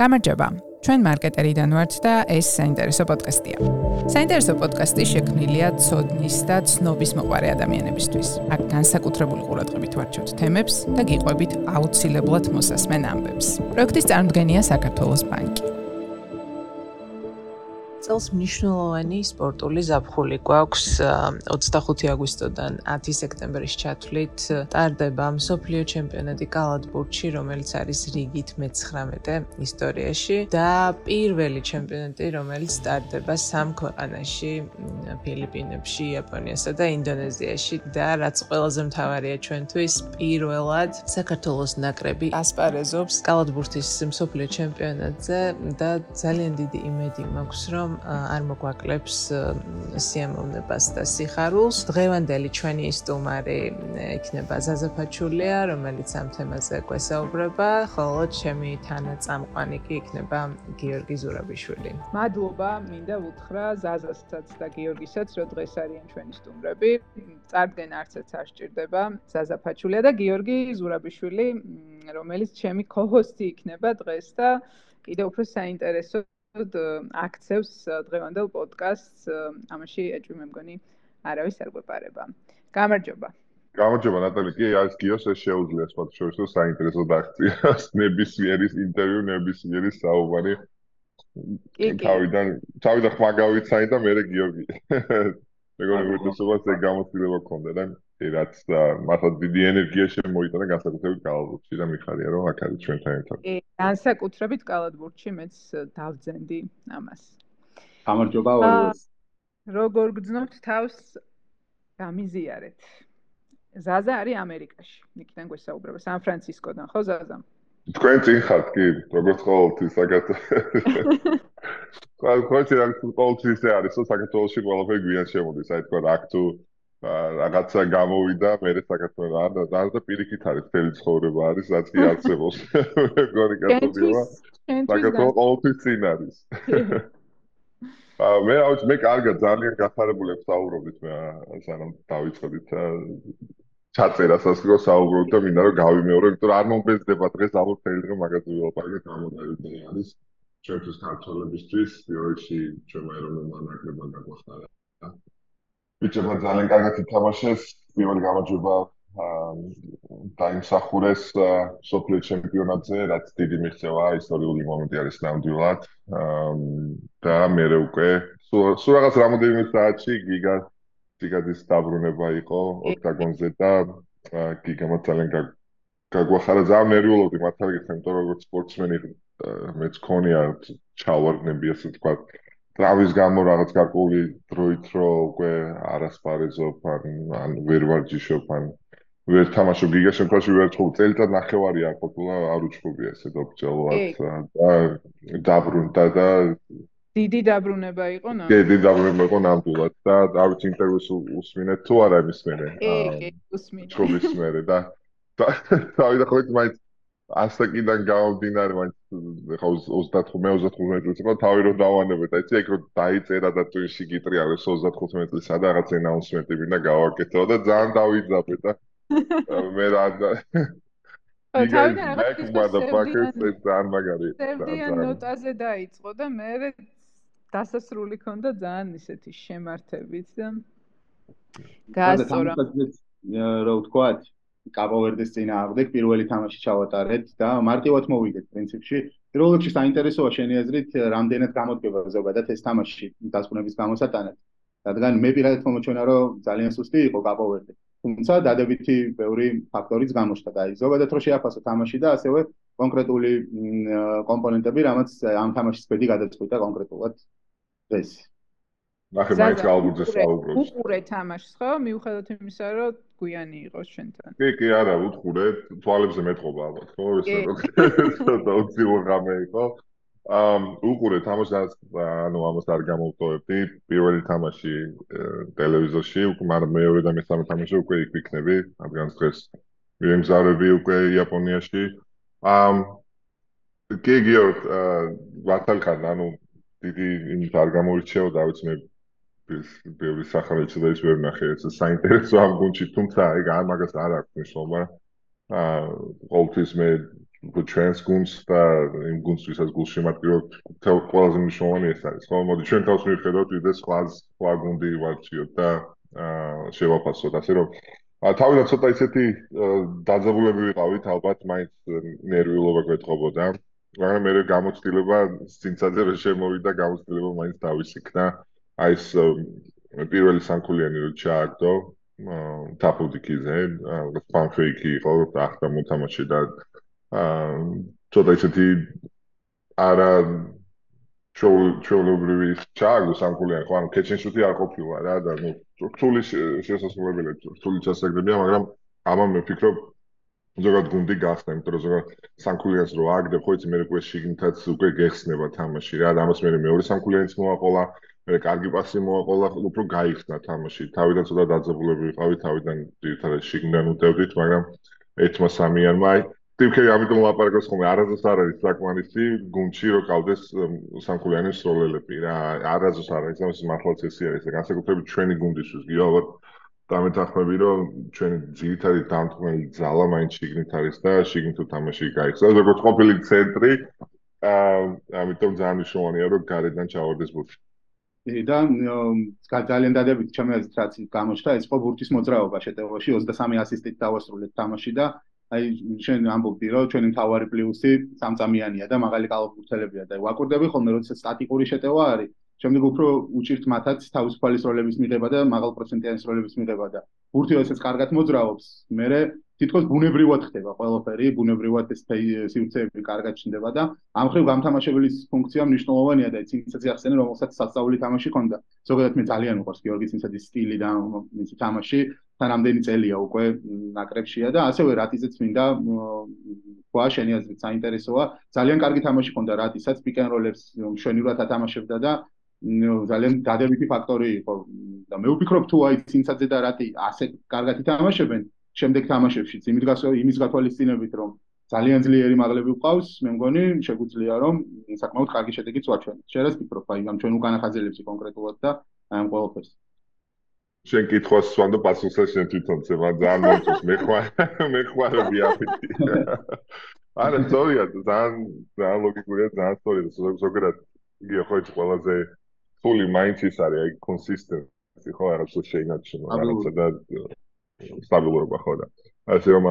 გამარჯობა. ჩვენ მარკეტერიდან ვართ და ეს საინტერესო პოდკასტია. საინტერესო პოდკასტი შექმნილია ცოდნის და ცნობის მოყარე ადამიანებისთვის. აქ განსაკუთრებული ყურადღებით ვარჩევთ თემებს და გიყვებით აუცილებლად მოსასმენ ამბებს. პროექტის წარმოდგენია საქართველოს ბანკი. წელს მნიშვნელოვანი სპორტული ზაფხული გვაქვს 25 აგვისტოდან 10 სექტემბრის ჩათვლით ტარდება მსოფლიო ჩემპიონატი კალათბურთში რომელიც არის რიგით მე-19 ისტორიაში და პირველი ჩემპიონატი რომელიც ტარდება სამ ქვეყანაში ფილიპინებში, იაპონიასა და ინდონეზიაში და რაც ყველაზე მთავარია ჩვენთვის პირველად საქართველოს ნაკრები ასპარეზობს კალათბურთის მსოფლიო ჩემპიონატზე და ძალიან დიდი იმედი მაქვს რომ არ მოგვაკლებს სიამოვნებას და სიხარულს. დღევანდელი ჩვენი სტუმარი იქნება ზაზაფაჩულია, რომელიც ამ თემაზე გვესაუბრება, ხოლო ჩემი თანაწამყვანი კი იქნება გიორგი ზურაბიშვილი. მადლობა, მინდა უთხრა ზაზასაც და გიორგისაც, რომ დღეს არიან ჩვენი სტუმრები. წარდგენ არცეც არ სჭირდება. ზაზაფაჩულია და გიორგი ზურაბიშვილი, რომელიც ჩემი ქოჰოსტი იქნება დღეს და კიდევ უფრო საინტერესო აქცევს დღევანდელ პოდკასტს ამაში ეჭვი მე მგონი არავის არ გვეპარება. გამარჯობა. გამარჯობა ნატალი, კი არის გიოს ეს შეუძლია სპორტ შოუს რომ საინტერესო დაქციას ნებისმიერი ინტერვიუ, ნებისმიერი საუბარი. კი კი. თავიდან თავიდან ხმა გავიცანი და მე გიორგი. მეგონი უბრალოდ ეგ გამოცდილება გქონდა და რაც მართლა დიდი ენერგია შემოიტანა განსაკუთრებით კალათბურთში და მიხარია რომ აქ არის ჩვენთან ერთად. კი, განსაკუთრებით კალათბურთში მეც დავძენდი ამას. გამარჯობა ორივეს. როგორ გძნობთ თავს გამიზიარეთ. ზაზა არის ამერიკაში. იქიდან გვესაუბრება სან-ფრანცისკოდან, ხო ზაზა? თქვენ წინ ხართ კი, როგორც ყოველთვის საქართველოს. ყველა ყოველთვის ყოველთვის არის, რომ საქართველოსში ყველაფერი გვიან შემოდის, აი თქვა აქ თუ რაღაცა გამოვიდა მე საქართველოს არ და არ და პირიქით არის თელი ცხოვრება არის რაც კი არსებობს. მეგონი კაცობრიობა საქართველოს ყოველთვის წინ არის. აა მე აუც მე კარგად ძალიან გახარებული ვსაუბრობთ მე სანამ დავიწყდით ჩაწერასაც რო საუბრობთ და მინდა რომ გავიმეორო იმიტომ რომ არ მომბეზდება დღეს ალბათ თელი დღე მაგაზე ვილაპარაკეთ გამოდავითე არის ჩვენთვის ქართველებისთვის თეორიაში ჩვენ ეროვნულ ნაკრებად დაგვახარა ბიჭებმა ძალიან კარგად ითამაშეს. პირველი გამარჯვება დაიმსახურეს სოფლიო ჩემპიონატზე, რაც დიდი მიღწევა, ისტორიული მომენტი არის ნამდვილად. და მე უკვე სულ რაღაც რამოდენიმე საათში გიგა გიგადის დაბრუნება იყო ოქტაგონზე და გიგამ ძალიან გაგვახარა ძალიან ნერვიულობდი მართალი გითხრა, იმიტომ როგორც სპორტსმენი მეც ქონია ჩავარდნები ასე ვთქვათ. ტრავის გამო რაღაც გარკვეული დროით რო უკვე არასპარეზობ ან ან ვერ ვარჯიშობ ან ვერ თამაშობ გიგა შემთხვევაში ვერ ცხობ წელიწად ნახევარი არ ყოფილა არ უჩხუბია ესე დობჭელად და დაბრუნდა და დიდი დაბრუნება იყო ნამდვილად. დიდი დაბრუნება იყო ნამდვილად და დავით ინტერვიუს უსმინეთ თუ არა იმის მერე. კი, კი, უსმინეთ. ჩხუბის მერე და დავით ის მაინც ასაკიდან გამომდინარე მაინც ხა 35 35 წელს იყო თავი რომ დავანებეთ აი ეგ რომ დაიწერა და ტვინში გიტრიალე 35 წელსა და რაღაც ენაუნსმენტი მინდა გავაკეთო და ძალიან დავიძაბე და მე რა და თავიდან რაღაც ეს ძალიან მაგარი სერდიან ნოტაზე დაიწყო და მე დასასრული ქონდა ძალიან ისეთი შემართებით და გასწორა რა ვთქვათ კაპოვერდეს წინააღმდეგ პირველი თამაში ჩავატარეთ და მარტივად მოვიდეთ პრინციპში. პირველ რიგში საინტერესოა შენი აზრით, რამდენად გამოდგება ზოგადად ეს თამაში დასკვნების გამოსატანად. რადგან მე პირადად მომჩვენა, რომ ძალიან სუსტი იყო კაპოვერდე. თუმცა დადებითი ბევრი ფაქტორიც გამოჩნდა და ზოგადად რო შეაფასო თამაში და ასევე კონკრეტული კომპონენტები, რამაც ამ თამაშის ბედი გადაწყვიტა კონკრეტულად დღეს. ნახე მაინც ალბურზე საუბრობს. უყურე თამაშს ხო? მიუხედავად იმისა, რომ გვიანი იყოს ჩვენთან. კი, კი, არა, უყურე, თვალებზე მეტყობა ალბათ, ხო? ეს რო და უცილო გამე იყო. ამ უყურე თამაშს, ანუ ამას არ გამოვტოვებდი. პირველი თამაში ტელევიზორში, მაგრამ მეორე და მესამე თამაში უკვე იქ ვიქნები, რადგან დღეს ვიმგზავრები უკვე იაპონიაში. ამ კი, გიორგ, ვათალკან, ანუ დიდი იმით არ გამორჩეო და ვიცი მე ბევრი სახალხო ის ვერ ნახე ეს საინტერესო ამ გუნდში თუმცა ეგ არ მაგას არ აქვს მნიშვნელობა. აა ყოველთვის მე ჩვენს გუნდს და იმ გუნდს ვისაც გულში მატკივრობთ ყველაზე მნიშვნელოვანი ეს არის. ხო მოდი ჩვენ თავს მივხედავთ ვიდრე სხვა სხვა გუნდი ვარჩიოთ და აა შევაფასოთ. ასე რომ თავიდან ცოტა ისეთი დაძაბულები ვიყავით ალბათ მაინც ნერვიულობა გვეთხოვოდა მაგრამ მე გამოცდილება სინცაძე რომ შემოვიდა გამოცდილება მაინც დავისიქნა. აი ეს პირველი სამკულიანი რო ჩააგდო თაფუდიკიზე ფანფეიკი იყო ახლა მოთამაშე და ცოტა ისეთი არა ჩოლობრივი ჩააგდო სამკულიანი ხო ანუ კეჩენშუთი არ ყოფილა რა და ნუ რთული შესაძლებლობია რთული ჩასაგდებია მაგრამ ამან მე ვფიქრობ ზოგადად გუნდი გახსნა, იმიტომ რომ ზოგადად სამკულიანს რო აგდებ, ხო იცი მე უკვე შიგნითაც უკვე გეხსნება თამაში რა, და ამას მე მეორე სამკულიანიც მოაყოლა, მე კარგი პასი მოაყოლა, უფრო გაიხსნა თამაში. თავიდან ცოტა დაძაბულები ვიყავი, თავიდან ძირითადად შიგნიდან უდევდით, მაგრამ ერთმა სამიანმა აი ტიპკი ამიტომ ლაპარაკობს ხოლმე, არაზოს არ არის საკმარისი გუნდში რო ყავდეს სამკულიანის სროლელები რა, არაზოს არ არის, ამას მართლაც ესე არის, განსაკუთრებით ჩვენი გუნდისთვის, გიო ალბათ დამეთანხმები რომ ჩვენი ძირითადი დამთმელი ძალა მაინც შიგნით არის და შიგნით თუ თამაში გაიხსნა როგორც ყოფილი ცენტრი აა ამიტომ ძალიან მნიშვნელოვანია რომ გარედან ჩავარდეს ბურთი. და ძალიან დადებით ჩემი აზრით რაც გამოჩნდა ეს ხო ბურთის მოძრაობა შეტევაში 23 ასისტით დავასრულეთ თამაში და აი შენ ამბობდი რომ ჩვენი მთავარი პლუსი სამწამიანია და მაღალი კალორიებია და ვაკურდები ხოლმე როცა სტატიკური შეტევა არის შემდეგ უფრო უჭირთ მათაც თავისუფალი სროლების მიღება და მაღალ პროცენტიანი სროლების მიღება და ბურთი რასაც კარგად მოძრაობს, მე თითქოს ბუნებრივად ხდება ყველაფერი, ბუნებრივად ეს სივრცეები კარგად ჩნდება და ამ ხრივ გამთამაშებლის ფუნქცია მნიშვნელოვანია და ცინცაძე ახსენე რომელსაც სასწაული თამაში ქონდა. ზოგადად მე ძალიან მიყვარს გიორგი ცინცაძის სტილი და მისი თამაში, თან ამდენი წელია უკვე ნაკრებშია და ასევე რატიზეც მინდა ყვა შენი აზრით საინტერესოა. ძალიან კარგი თამაში ქონდა რატისაც პიკენროლებს მშვენივრად ათამაშებდა და ძალიან დადებითი ფაქტორი იყო და მე ვფიქრობ თუ აი ცინცაძე და რატი ასე კარგად ითამაშებენ შემდეგ თამაშებშიც იმის იმის გათვალისწინებით რომ ძალიან ძლიერი მაღლები გვყავს მე მგონი შეგვიძლია რომ საკმაოდ კარგი შედეგიც ვაჩვენოთ შე რას ფიქრობ აი ამ ჩვენ უკანა ხაზელებზე კონკრეტულად და აი ამ ყოველფერს შენ კითხვას სვანდო პასუხზე შენ თვითონზე მან ძალიან მომწონს მეხვა მეხوارები აფიტი არა სწორია ძალიან ძალიან ლოგიკურია ძალიან სწორია ზოგადად იგი ხო ის ყველაზე ფული მაინც ის არის აი კონსისტენცი ხო არა სულ შეინარჩუნო რაღაცა და სტაბილურობა ხო და. ასე რომ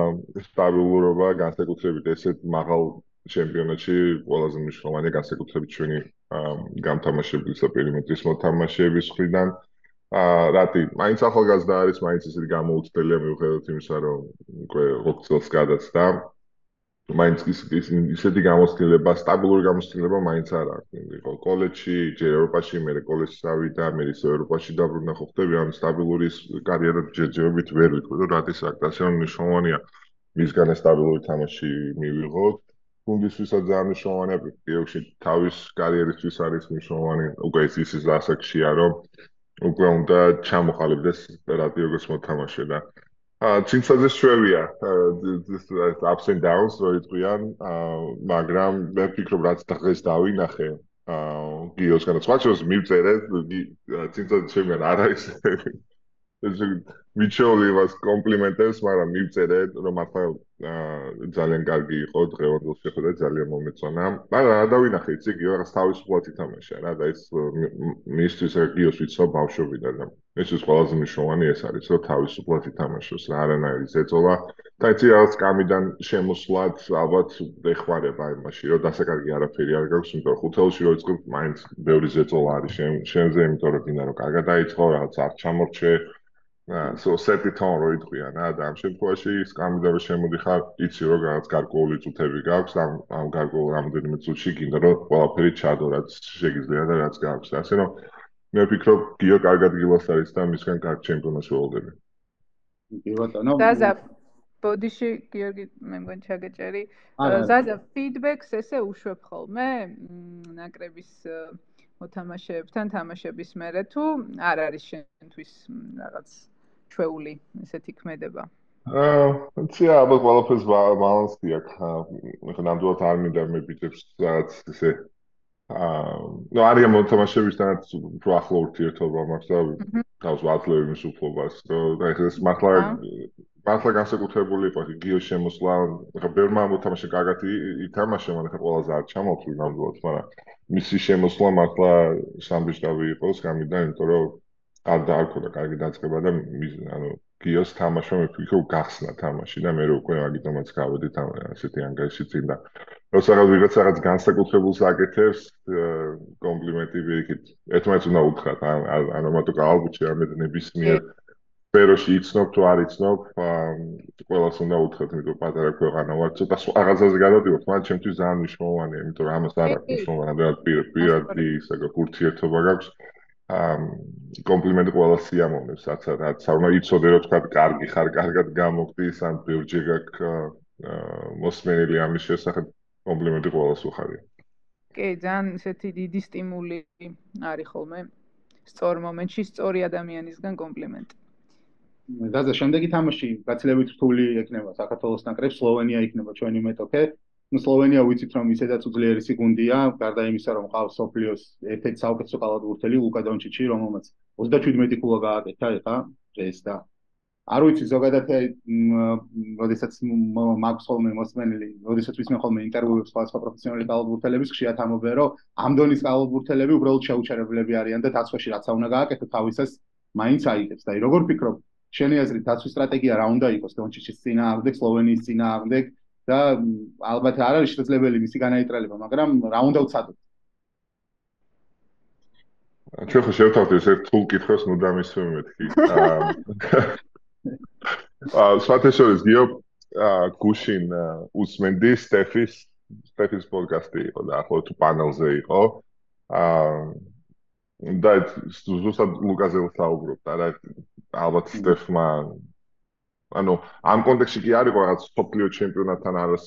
სტაბილურობა განსაკუთრებით ესეთ მაღალ ჩემპიონატში ყველაზე მნიშვნელოვანია განსაკუთრებით ჩვენი გამთამაშებლის პერიმეტრის მოთამაშეების მხრიდან. აა რატი? მაინც ახალგაზრდა არის მაინც ისეთი გამოუცდელია მიუხედავად იმისა რომ უკვე 4 წელს გადაცდა მაინც ის ისეთი გამოცდილება, სტაბილური გამოცდილება მაინც არ აქვს. იყო კოლეჯში, ჯერ ევროპაში, მე კოლეჯში ავიდა, მე ის ევროპაში დაბრუნდა, ხო ხტები ამ სტაბილური კარიერა ჯერჯერობით ვერ ვიტყვი, რომ რატის აქ ასე რომ მნიშვნელოვანია მისგან სტაბილური თამაში მივიღოთ. გუნდისთვისაც ძალიან მნიშვნელოვანია, პირველში თავის კარიერისთვის არის მნიშვნელოვანი, უკვე ის ის ასაკშია, რომ უკვე უნდა ჩამოყალიბდეს რატი როგორც მოთამაშე და აა ცინცაძე შვევია ups and downs რო იყვიან მაგრამ მე ვფიქრობ რაც დღეს დავინახე აა გიოს განაცხადოს მივწერე ცინცაძე შვევია არ არის მიჩეული მას კომპლიმენტებს, მაგრამ მივწერე, რომ ახლა ძალიან კარგი იყო, დღევანდელ შეხვედრა ძალიან მომეწონა. მაგრამ რა დავინახე, იცი იგი რაღაც თავისუფლად ითამაშა რა და ეს მისთვის რეგიოს ვიცო ბავშვობიდან და ესეც ყველაზე მნიშვნელოვანი ეს არის, რომ თავისუფლად ითამაშოს რა, არანაირი ზეწოლა. და იცი რაღაც კამიდან შემოსვლად ალბათ ეხوارება იმაში, რომ დასაკარგი არაფერი არ გაქვს, იმიტომ რომ ხუთეულში რო იწყებ, მაინც ბევრი ზეწოლა არის შენ შენზე, იმიტომ რომ გინდა რომ კარგად დაიწყო, რაღაც არ ჩამორჩე აა so set it on რო იყვიან რა და ამ შემთხვევაში სკამიდან რო შემოდიხარ იცი რომ რაღაც გარკვეული წუთები გაქვს ამ ამ გარკვეულ რამოდენიმე წუთში გინდა რომ ყველაფერი ჩადო რაც შეგიძლია და რაც გაქვს. ასე რომ მე ვფიქრობ გიო კარგად გილოს არის და მისგან კარგ ჩემპიონას ველოდები კი ბატონო ზაზა ბოდიში გიორგი მე მგონი ჩაგეჭერი. ზაზა ფიდბექს ესე უშვებ ხოლმე ნაკრების მოთამაშეებთან თამაშების მერე თუ არ არის შენთვის რაღაც ჩვეული ესეთი ქმედება. აა, ცია, ალბათ ყველაფერს ბალანსი აქვს. ახლა ნამდვილად არ მინდა მე ბიჭებს რაღაც ესე აა, ნუ არის მოთამაშეებისთანაც უფრო ახლო ურთიერთობა მაქვს და თავს ვაძლევ იმის უფლობას, რომ ახლა ეს მართლა მართლა განსაკუთრებული იყო გიო შემოსლა, ხა ბერმა მოთამაშე კარგად ითამაშა, მაგრამ ხა ყველაზე არ ჩამოთვლი ნამდვილად, მაგრამ მისი შემოსლა მართლა სამბიჭდავი იყოს, გამიდა, იმიტომ რომ არ დაარქვა კარგი დაწყება და ანუ გიოს თამაშმა მიფიქრო გახსნა თამაში და მე რო უკვე აგიტომაც გავედი თან ასეთი ანგარიში წინ და როცა რაღაც რაღაც განსაკუთრებულს აკეთებს კომპლიმენტი ვიქით. ერთმანეთს უნდა უთხრათ ანუ მათო ალბუჩი არ მედნებისმიერ სფეროში იცნობ თუ არ იცნობ ყველას უნდა უთხრათ იმიტომ პატარა ქვეყანა ვარ. ცოტა რაღაცაზე გადავდივართ მაგრამ ჩემთვის ძალიან მნიშვნელოვანია იმიტომ რომ ამას არ აქვს მნიშვნელოვანი პირადი ისე გურთიერთობა გაქვს კომპლიმენტი ყველა სიამოვნებს, რაც რაც უნდა იცოდე რომ თქვა კარგი ხარ, კარგად გამოგდის, ან ბევრჯერ გაქვს მოსმენილი ამის შესახებ კომპლიმენტი ყველას უხარია. კი, ძალიან ესეთი დიდი სტიმული არის ხოლმე სწორ მომენტში სწორი ადამიანისგან კომპლიმენტი. და შემდეგი თამაში გაცილებით რთული ექნება საქართველოს ნაკრებს, სლოვენია იქნება ჩვენი მეტოქე. Ну სლოვენია ვიცით რომ ისედაც უძლიერესი სიგუნდია გარდა იმისა რომ ყავს სოფლიოს ერთ-ერთი საუკეთესო კალათბურთელი ლუკა დონჩიჩი რომელმაც 37 ქულა გააკეთა ეხა ეს და არ ვიცი ზოგადად როდესაც მაქვს ხოლმე მოსმენელი როდესაც ვისმენ ხოლმე ინტერვიუებს სხვა სხვა პროფესიონალი კალათბურთელების ხშირად ამობენ რომ ამ დონის კალათბურთელები უბრალოდ შეუჩერებლები არიან და დაცვაში რაც უნდა გააკეთო თავისას მაინც აიგებს და როგორ ფიქრობ შენი აზრით დაცვის სტრატეგია რა უნდა იყოს დონჩიჩის წინააღმდეგ სლოვენიის წინააღმდეგ და ალბათ არ არის შესაძლებელი მისი განაიტრალება, მაგრამ რა უნდა ვცადოთ? ჩვენ ხო შევთავთ ეს ერთ თულ კითხოს მუდამის მეთქი. აა სვათეშორის გიო გუშინ უსმენდი სტეფის სტეფის პოდკასტი იყო და ახლა თუ პანელზე იყო. აა და ზუსტად ლუკაზე ვსაუბრობ და ალბათ სტეფმა ანუ ამ კონტექსში კი არისო რაღაც სოფლიო ჩემპიონატთან არის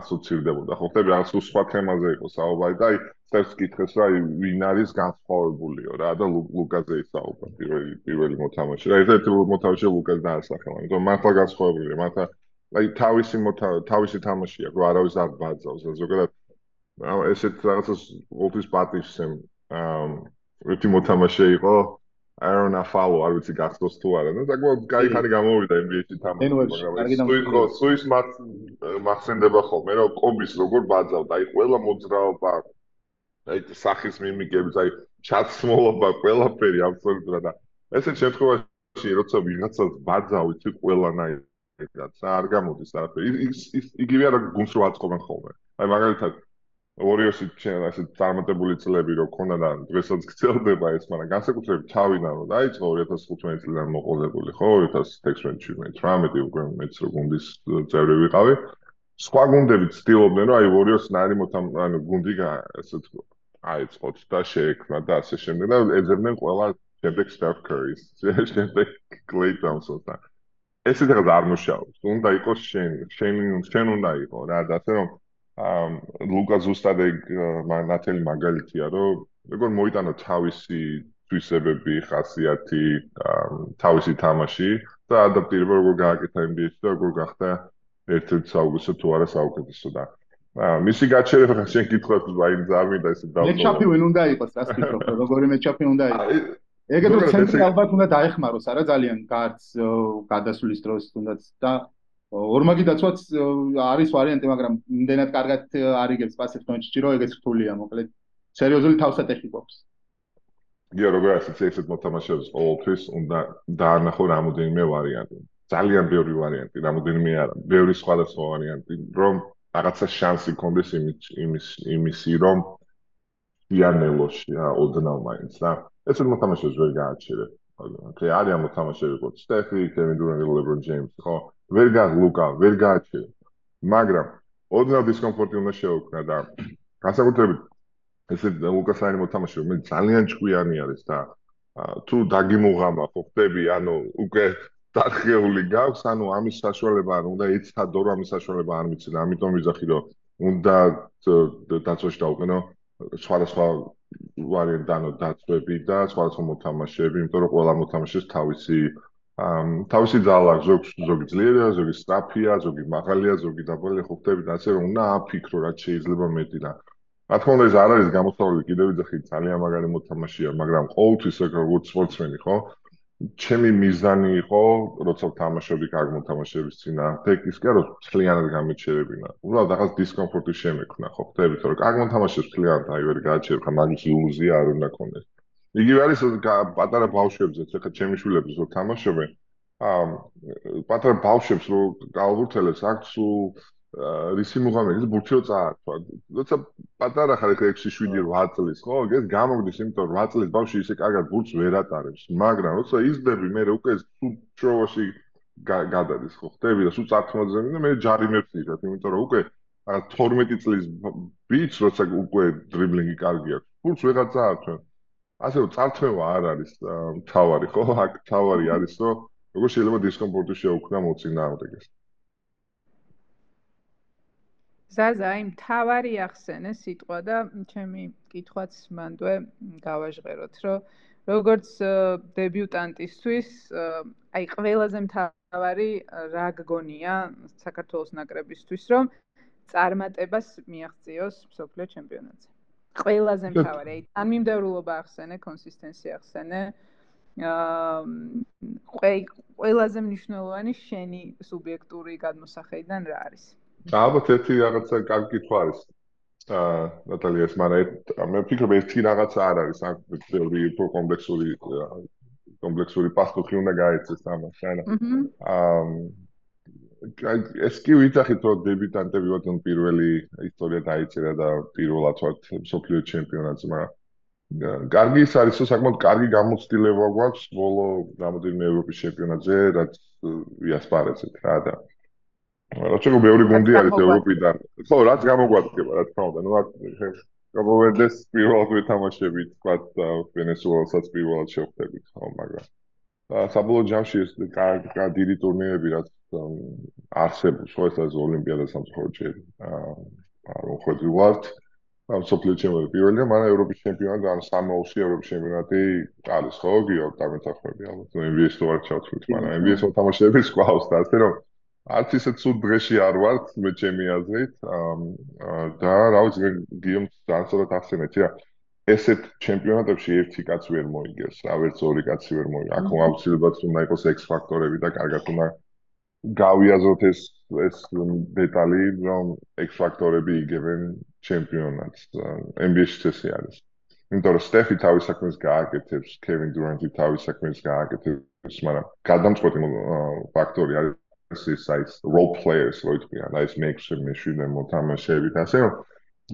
ასოცირდებოდა. ხო ხტები რაღაც სხვა თემაზე იყო საუბარი და აი წეს კითხეს რა ვინ არის განსხვავებულიო რა და ლუკაზე ისაუბრა პირველი პირველი მოთამაშე. რა ერთ-ერთი მოთამაშე ლუკას დაასახელა. იმიტომ მართლა განსხვავებულია. მართლა აი თავისი თავისი თამაშია, რო არავის არ ბაძავს და ზოგადად ესეთ რაღაცას ოფის პატივს ამ ერთი მოთამაშე იყო Aaron Afalo, არ ვიცი გახსოვს თუ არა. და საკმაოდ კაი mm. ხანი გამოვიდა NBA-ში თამაში, მაგრამ სუის სუის მათ მახსენდება ხოლმე, რომ კომბის როგორ ბაძავდა, აი ყველა მოძრაობა, აი სახის მიმიკები, აი ჩაცმულობა, ყველაფერი აბსოლუტურად და ესეთ შემთხვევაში როცა ვიღაცას ბაძავით კი ყველანაირად, რა არ გამოდის არაფერი. ის იგივე არა გუნს რო აწყობენ ხოლმე. აი მაგალითად ვორიოსი ჩვენ ასე წარმატებული წლები რო ქონდა და დღესაც გწელდება ეს, მაგრამ განსაკუთრებით თავიდან რომ დაიწყო 2015 წლიდან მოყოლებული, ხო, 2016-17 უკვე მეც რო გუნდის წევრი ვიყავი. სხვა გუნდები ცდილობდნენ რომ აი ვორიოს ნარი მოთამ ანუ გუნდი ასე თქო აიწყოთ და შეექმნა და ასე შემდეგ და ეძებდნენ ყველა შემდეგ Steph Curry-ს, შემდეგ Klay Thompson-ს და ესე რაღაც არ მუშაობს. უნდა იყოს შენ, შენ შენ უნდა იყო რა და ასე რომ ლუკა ზუსტად ეგ ნათელი მაგალითია, რომ როგორ მოიტანო თავისი თვისებები, ხასიათი, თავისი თამაში და ადაპტირება როგორ გააკეთა NBA-ში და როგორ გახდა ერთ-ერთი საუკეთესო თუ არა საუკეთესო და აა მისი გაჩერება ხა შენ კითხავს ვაინ ზარმი და ესე დავდო. მეჩაპი ვინ უნდა იყოს, რას ფიქრობ, როგორი მეჩაპი უნდა იყოს? ეგეთ რომ ცენტრი ალბათ უნდა დაეხმაროს, არა ძალიან გარც გადასვლის დროს თუნდაც და ორმაგი დაცვაც არის ვარიანტი, მაგრამ იმდენად კარგად არიგებს პასებს თონჩი, რომ ეგეც რთულია, მოკლედ. სერიოზული თავსატეხი გვაქვს. გიო როგორ ასეც ესეთ მოთამაშეებს ყოველთვის უნდა დაანახო რამოდენიმე ვარიანტი. ძალიან ბევრი ვარიანტი, რამოდენიმე არა, ბევრი სხვადასხვა ვარიანტი, რომ რაღაცა შანსი გქონდეს იმის იმის იმისი, რომ იანელოში ოდნავ მაინც რა. ესეთ მოთამაშეებს ვერ გააჩერებ. ოკეი, არიან მოთამაშეები როგორც სტეფი, კევინ დურანტი, ლებრონ ჯეიმსი, ხო? ვერ გა ლუკა, ვერ გააჩერე. მაგრამ ოდნავ დისკომფორტი უნდა შეუქმნა და განსაკუთრებით ესე ლუკას არის მოთამაშე, მე ძალიან ჭკვიანი არის და თუ დაგიმუღამა ხო ხტები, ანუ უკვე დახეული გაქვს, ანუ ამის საშუალება არ უნდა ეცადო რომ ამის საშუალება არ მიცი და ამიტომ ვიზახი რომ უნდა დაცვაში დავყენო სხვადასხვა ვარიანტი ანუ დაცვები და სხვადასხვა მოთამაშეები, იმიტომ რომ ყველა მოთამაშეს თავისი ამ თავისი ძალა ზოგი ზოგი ძლიერია, ზოგი სწაფია, ზოგი მაღალია, ზოგი დაბალია, ხო ხტები და ასე რომ უნდა აფიქრო რა შეიძლება მეტი და რა თქმა უნდა ეს არ არის გამოსავალი კიდევ ვიძახი ძალიან მაგარი მოთამაშეა, მაგრამ ყოველთვის როგორც სპორტსმენი ხო? ჩემი მიზანი იყო, როცა თამაშობდი გაგმოთამაშების წინააღმდეგ, ის კი არა, ძალიანად გამეჩერებინა. უბრალოდ რაღაც დისკომფორტი შემექნა, ხო, ხდებით, რომ გაგმოთამაშებს ძალიანად აი ვერ გააჩერებ, ხა მაგის ილუზია არ უნდა კონდეს. იგივე არის პატარა ბავშვებზეც, ეხლა ჩემი შვილებს რო თამაშობენ, აა პატარა ბავშვებს რო გააურთელებს, აქ სულ რისი მუღამედი ბურჩო წაართვა. როცა პატარა ხარ ეგ 6-7-8 წლის, ხო? ეგ გამოგდის, იმიტომ რომ 8 წლის ბავშვი ისე კარგად ბურჩს ვერ ატარებს. მაგრამ როცა იზრდები, მე უკვე სუჩროვაში გადადის, ხო? ხტები და სულ წარქმაზე და მე ჯარიმებს იღებ, იმიტომ რომ უკვე 12 წლის ბიჭს როცა უკვე დრიბლინგი კარგი აქვს, ბურჩს ვეღარ წაართვენ. ასე რომ წარქმევა არ არის თავარი, ხო? აქ თავარი არის, რომ როგორ შეიძლება დისკომფორტი შეუქმნა მოწინააღმდეგეს. ზაზა, აი მთავარი ახსენე სიტყვა და ჩემი კითხვაც მანდვე გავაჟღეროთ, რომ როგორც დებიუტანტისთვის, აი ყველაზე მთავარი რა გგონია საქართველოს ნაკრებისთვის, რომ წარმატებას მიაღწიოს სოფლიო ჩემპიონატზე. ყველაზე მთავარი, აი თანმიმდევრულობა ახსენე, კონსისტენცია ახსენე. აა ყველაზე მნიშვნელოვანი შენი სუბიექტური გადმოსახედიდან რა არის? ალბათ ერთი რაღაცა კარგი კითხვა არის. აა ნატალიას, მაგრამ მე ვფიქრობ ერთი რაღაცა არ არის, აქ ბევრი უფრო კომპლექსური კომპლექსური პასუხი უნდა გაეცეს ამას, ანა. აა ეს კი ვიძახით რომ დებიტანტები ვართ პირველი ისტორია დაიწერა და პირველად ვართ სოფლიო ჩემპიონატზე, მაგრამ კარგი ის არის, რომ საკმაოდ კარგი გამოცდილება გვაქვს ბოლო რამოდენიმე ევროპის ჩემპიონატზე, რაც ვიასპარეზეთ რა და როცა მეორე გუნდი არის ევროპიდან. ხო, რაც გამოგვადგება, რა თქმა უნდა. ნუ აქ გამოვედეს პირველად ვეთამაშები, თქვა ვენესუელასაც პირველად შევხვდებით, ხო, მაგრამ საბოლოო ჯამში ეს დიდი ტურნირები რაც არსებობს, ხო, ეს არის ოლიმპიადა სამწუხაროდ აა რომ ხედი ვართ. ამ სოფლიო ჩემპიონატი პირველია, მაგრამ ევროპის ჩემპიონატი ან სამოულში ევროპის ჩემპიონატი არის, ხო, გიო, დამეთახმები ალბათ. ნუ NBA-ს თუ არ ჩავთვლით, მაგრამ NBA-ს მოთამაშეები სკვალს და ასე რომ არც ისე ცუდ დღეში არ ვართ მე ჩემი აზრით და რა ვიცი გიომ დაასწოროთ ახსენეთ რა ესეთ ჩემპიონატებში ერთი კაცი ვერ მოიგებს რა ვერც ორი კაცი ვერ მოიგებს აქ აუცილებლად უნდა იყოს ექს ფაქტორები და კარგად უნდა გავიაზროთ ეს ეს დეტალი რომ ექს ფაქტორები იგებენ ჩემპიონატს NBA-ში ესე არის. იმიტომ რომ სტეფი თავის საქმეს გააკეთებს კევინ დურანტი თავის საქმეს გააკეთებს მაგრამ გადამწყვეტი ფაქტორი არის ის ის role players რო იტყვიან, აი ეს should them მოთამაშეებით, ასე რომ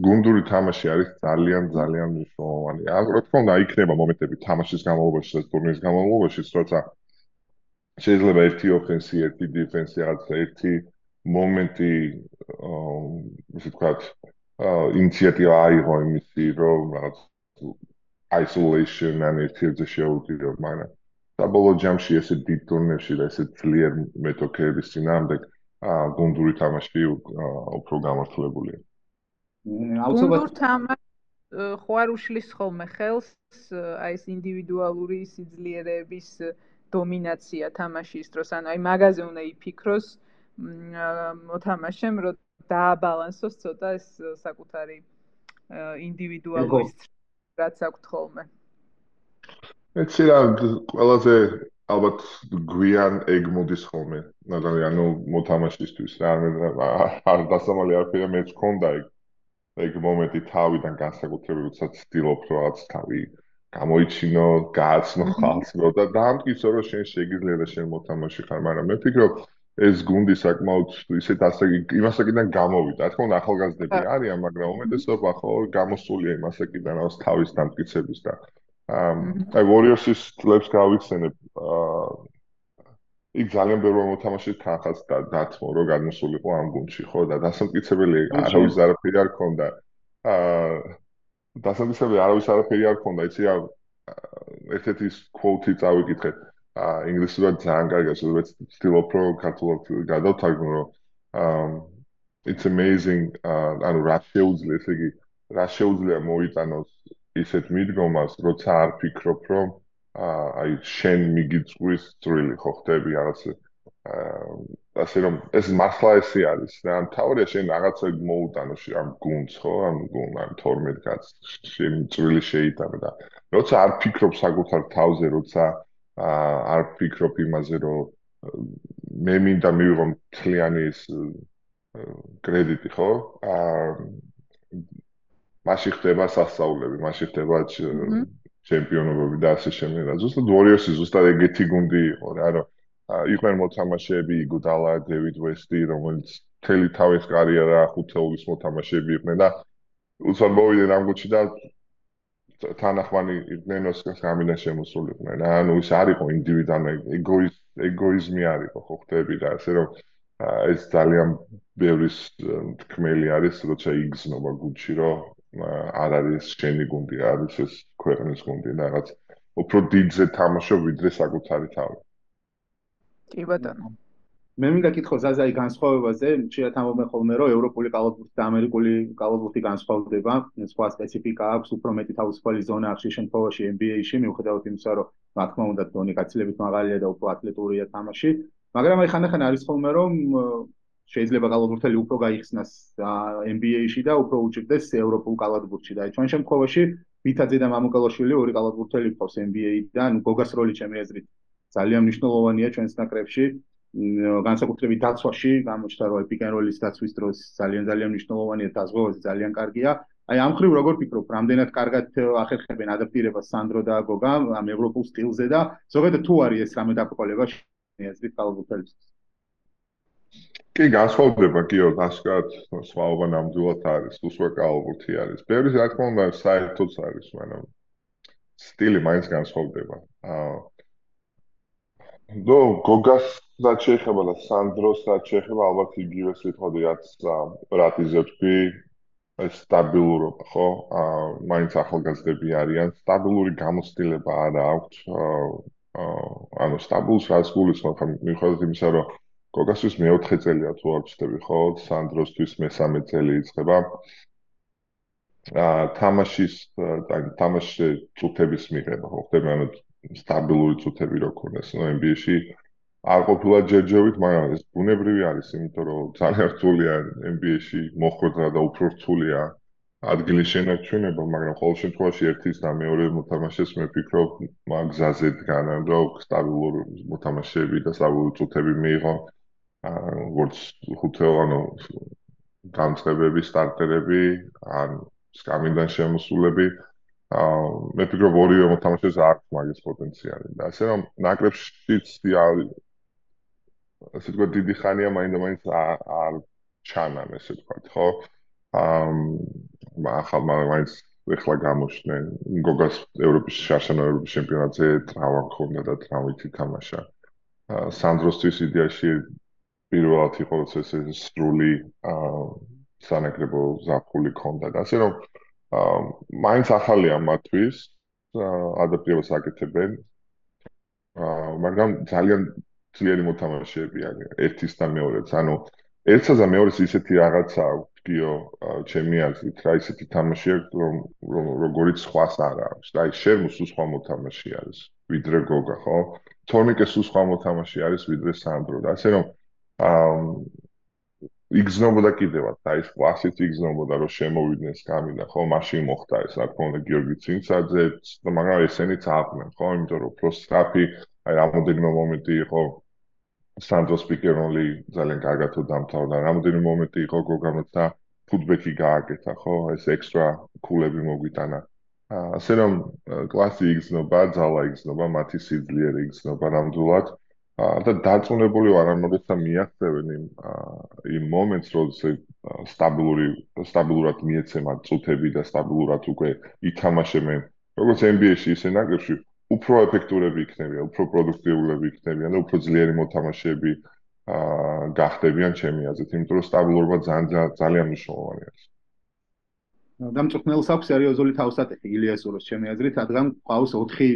გუნდური თამაში არის ძალიან ძალიან მნიშვნელოვანი. აგრო თქო უნდა იქნება მომენტები თამაშის განმავლობაში და ტურნირის განმავლობაში, როცა შეიძლება ერთი ოფენსი, ერთი დიფენსი, რაღაც ერთი მომენტი, ისე ვთქვათ, ინიციატივა აიღო იმისი, რომ რაღაც isolation ან ერთიებზე შეუდგირო, მაგრამ საბოლოო ჯამში ესე დიდ ტურნირში და ესე ძლიერ მეტოქეების წინააღმდეგ გუნდური თამაში უფრო გამართლებულია. აუცილებლად თამაში ხო არ უშლის ხოლმე ხელს აი ეს ინდივიდუალური სიძლიერეების დომინაცია თამაშის დროს, ანუ აი მაგაზე უნდა იფიქროს მოთამაშემ, რომ დააბალანსოს ცოტა ეს საკუთარი ინდივიდუალური რაც აქვთ ხოლმე. ეცი რა ყველაზე ალბათ გვიან ეგ მოდის ხოლმე. მაგრამ ანუ მოთამაშისთვის რა არ დასამალი არაფერია მეც ქონდა ეგ ეგ მომენტი თავიდან განსაკუთრებით როდესაც ცდილობ რაღაც თავი გამოიჩინო გააცნო ხალხს და დაამტკიცო რომ შენ შეგიძლია შენ მოთამაში ხარ მაგრამ მე ვფიქრობ ეს გუნდი საკმაოდ ისეთ ასე იმასაკიდან გამოვიდა. რა თქმა უნდა ახალგაზრდები არიან, მაგრამ უმეტესობა ხო გამოსულია იმასაკიდან, რაც თავის დამტკიცების და აი Warriors-ის წლებს გავიხსენებ. აა იქ ძალიან ბევრი მოთამაშე თანხას დათმო, რომ გადმოსულიყო ამ გუნდში, ხო და დასამტკიცებელი არავის არაფერი არ ქონდა. აა დასამტკიცებელი არავის არაფერი არ ქონდა, იცი რა ერთ-ერთი quote-ი წავიკითხე. აა ინგლისურად ძალიან კარგია, სადაც ვცდილობ რომ ქართულად გადავთარგმნო, რომ აა it's amazing აა ანუ რა შეუძლია, ესე იგი, რა შეუძლია მოიტანოს ისეთ მიდგომას, როცა არ ფიქრობ, რომ აი შენ მიგიწვის წვრილი ხო ხდები რაღაც ასე რომ ეს მართლა ესე არის და თავია შენ რაღაცა მოუტანო ამ გუნდს ხო ამ გუნდ ამ 12 კაც შენ წვრილი შეიტანო და როცა არ ფიქრობ საკუთარ თავზე როცა არ ფიქრობ იმაზე, რომ მე მინდა მივიღო მთლიანი ის კრედიტი, ხო? აა მაშინ ხდება სასწაულები, მაშინ ხდება ჩემპიონობები და ასე შემდეგ. ზუსტად Warriors-ი ზუსტად ეგეთი გუნდი იყო რა, რომ იყვნენ მოთამაშეები იგუდალა, დევიდ ვესტი, რომელიც მთელი თავის კარიერა ხუთეულის მოთამაშეები იყვნენ და უცბად მოვიდნენ ამ გუნდში და თანახმანი იყვნენ ოსკარს გამინა შემოსულიყვნენ. ანუ ის არ იყო ინდივიდუალური ეგოიზ ეგოიზმი არ იყო, ხო ხტები და ასე რომ ეს ძალიან ბევრის თქმელი არის, როცა იგზნობა გუნდში, რომ არ არის შენი გუნდი, არის ეს ქვეყნის გუნდი და რაღაც უფრო დიდზე თამაშობ ვიდრე საკუთარი თავი. კი ბატონო. მე მინდა კითხო ზაზაი განსხვავებაზე, შეიძლება თამობენ ხოლმე რომ ევროპული კალათბურთი და ამერიკული კალათბურთი განსხვავდება, სხვა სპეციფიკა აქვს, უფრო მეტი თავისუფალი ზონა აქვს შემთხვევაში NBA-ში, მიუხედავად იმისა, რომ რა თქმა უნდა დონი გაცილებით მაღალია და უფრო ატლეტურია თამაში, მაგრამ აი ხან-ხან არის ხოლმე რომ შეიძლება კალათბურთელი უფრო გაიხსნას NBA-ში და უფრო უჭირდეს ევროპულ კალათბურთში და ჩვენ შემთხვევაში ვიტაძე და მამუკალაშვილი ორი კალათბურთელი ყავს NBA-დან, გოგას როლი ჩემი აზრით ძალიან მნიშვნელოვანია ჩვენს ნაკრებში. განსაკუთრებით დაცვაში გამოჩნდა რომ პიკენროლის დაცვის დროს ძალიან ძალიან მნიშვნელოვანია დაზღვევაზე ძალიან კარგია. აი ამ ხრივ როგორ ფიქრობ, რამდენად კარგად ახერხებენ ადაპტირებას სანდრო და გოგა ამ ევროპულ სტილზე და ზოგადად თუ არის ეს რამე დაბრკოლება შეაზრით კალბუთელს. კი, განსხვავდება კიო, დასკათ, სხვაობა ნამდვილად არის, უსვა კალბუთი არის. ბევრი რა თქმა უნდა საერთოდ არის, მაგრამ სტილი მაინც განსხვავდება. აა ნუ გოგას რაც შეეხება და სანდროს რაც შეეხება ალბათ იგივე სიტყვები რაც რატიზე თქვი ეს სტაბილურობა ხო აა მაინც ახალგაზრდები არიან სტაბილური გამოცდილება არ აქვს აა ანუ სტაბილს რაც გულისხმობ ხომ მიხედავთ იმისა რომ გოგასთვის მეოთხე წელია თუ არ ვცდები ხო? სანდროსთვის მესამე წელი იწყება. აა თამაშის თამაშის წუთების მიღება ხო? ხდება ანუ სტაბილური წუთები რო ქონდეს ნუ NBA-ში არ ყოფილა ჯერჯერობით, მაგრამ ეს ბუნებრივი არის, იმიტომ რომ ძალიან რთულია NBA-ში მოხვედრა და უფრო რთულია. ადგილი შენარჩუნება, მაგრამ ყოველ შემთხვევაში ერთის და მეორე მოთამაშეს მე ვფიქრობ, მაგზაზე დგანან, რომ სტაბილური მოთამაშეები და სტაბილური წუთები მიიღო. როგორც ხუთეო ანუ გამწებები, სტარტერები, ან სკამინდან შემოსულები აა მე ფიქრობ ორივე მოთამაშეს აქვს მაგის პოტენციალი. და ასე რომ ნაკრებშიც ასე თქვა დიდი ხანია მაინდა-მაინც არ ჩანან ესე თქვა ხო? აა ახალ მაინც ეხლა გამოჩნდნენ. გოგას ევროპის შარშან ევროპის ჩემპიონატზე ტრავმა ქონდა და ტრავმით ითამაშა სანდროსთვის იდეაში პირველად იყო ეს სრული აა სანაკრებო ზაფხული ქონდა და ასე რომ აა მაინც ახალია მათთვის ადაპტირებას აკეთებენ. აა მაგრამ ძალიან ძლიერი მოთამაშეები არიან ერთის და მეორეს ანუ ერთსა და მეორეს ისეთი რაღაცა გიო ჩემი აზრით რა ისეთი თამაში აქვს რომ როგორიც სხვას არ აქვს. და აი შერმუს სხვა მოთამაში არის. ვიდრე გოგა ხო? თორნიკეს სხვა მოთამაში არის ვიდრე სანდრო. და ასე რომ აა იგზნობოდა კიდევაც, აი ეს კლასიც იგზნობოდა, რომ შემოვიდნენ სკამიდან, ხო, მაშინ მოხდა ეს, რა თქმა უნდა, გიორგი ცინცაძე, მაგრამ ესენიც აყვნენ, ხო, იმიტომ რომ პროსტრაფი, აი რამოდენიმე მომენტი იყო სანდროს პიკერონლი ძალიან კარგად დამთავრდა, რამოდენიმე მომენტი იყო გოგამოც და ფუტბექი გააკეთა, ხო, ეს ექსტრა კულები მოგვიტანა. ასე რომ კლასი იგზნობა, ძალა იგზნობა, მათი სიძლიერე იგზნობა ნამდვილად. და დაწუნებული ვარ ამ როცა მიახცევენ იმ იმ მომენტს როცა სტაბილური სტაბილურად მიეცემა წუთები და სტაბილურად უკვე ითამაშებენ როგორც NBA-ში ისე ნაკრებში უფრო ეფექტურები იქნებიან, უფრო პროდუქტიულები იქნებიან და უფრო ძლიერი მოთამაშეები აა გახდებიან ჩემი აზრით, იმიტომ რომ სტაბილურობა ძალიან ძალიან მნიშვნელოვანია. დამწუხნელს აქვს სერიოზული თავსატეხი ილიასუროს ჩემი აზრით, რადგან ყავს 4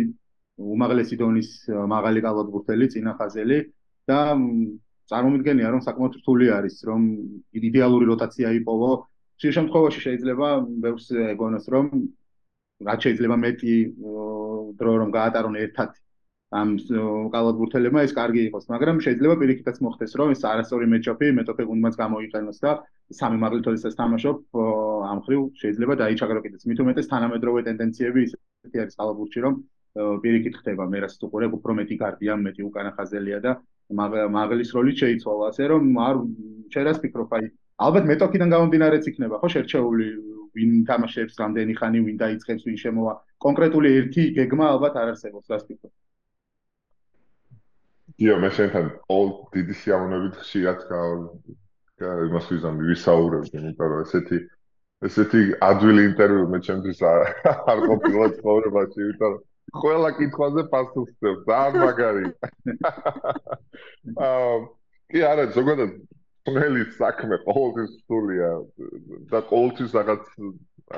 უმაღლესი დონის მაღალი კალათბურთელი წინახაზელი და წარმომიდგენია რომ საკმაოდ რთული არის რომ იდეალური როტაცია იპოვო. შეიძლება შემთხვევაში შეიძლება ბევრს ეგონოს რომ რაც შეიძლება მეტი დრო რომ გაატარონ ერთად ამ კალათბურთელებმა ეს კარგი იყოს, მაგრამ შეიძლება პირიქითაც მოხდეს რომ ეს არასწორი მეჩოპი მეტოქე გუნდმაც გამოიყენოს და სამი მაღლითოლისაც თამაშობ ამ ხრივ შეიძლება დაიჩაგრო კიდეც. მით უმეტეს თანამედროვე ტენდენციები ისეთი არის კალათბურთში რომ პირიქით ხდება მე რაც უყურებ უფრო მეტი გარდია მეტი უკანა ხაზელია და მაგლის როლი შეიცვალა ასე რომ არ შეიძლება ფიქრობ აი ალბათ მეტოქიდან გამომდინარეც იქნება ხო შერჩეული ვინ თამაშებს რამდენი ხანი ვინ დაიწყებს ვინ შემოვა კონკრეტული ერთი გეგმა ალბათ არ არსებობს რას ფიქრობ? იო მე შენთან all დიდი სიამოვნებით ხშირად იმას ვიზამ ვისაუბრებ იმიტომ რომ ესეთი ესეთი ადვილი ინტერვიუ მე ჩემთვის არ ყოფილა ცხოვრებაში იმიტომ რომ ყველა კითხვაზე პასუხს წერს. ძალიან მაგარი. აა კი არა, ზოგადად თუნელი საქმე ყოველთვის სულია და ყოველთვის რაღაც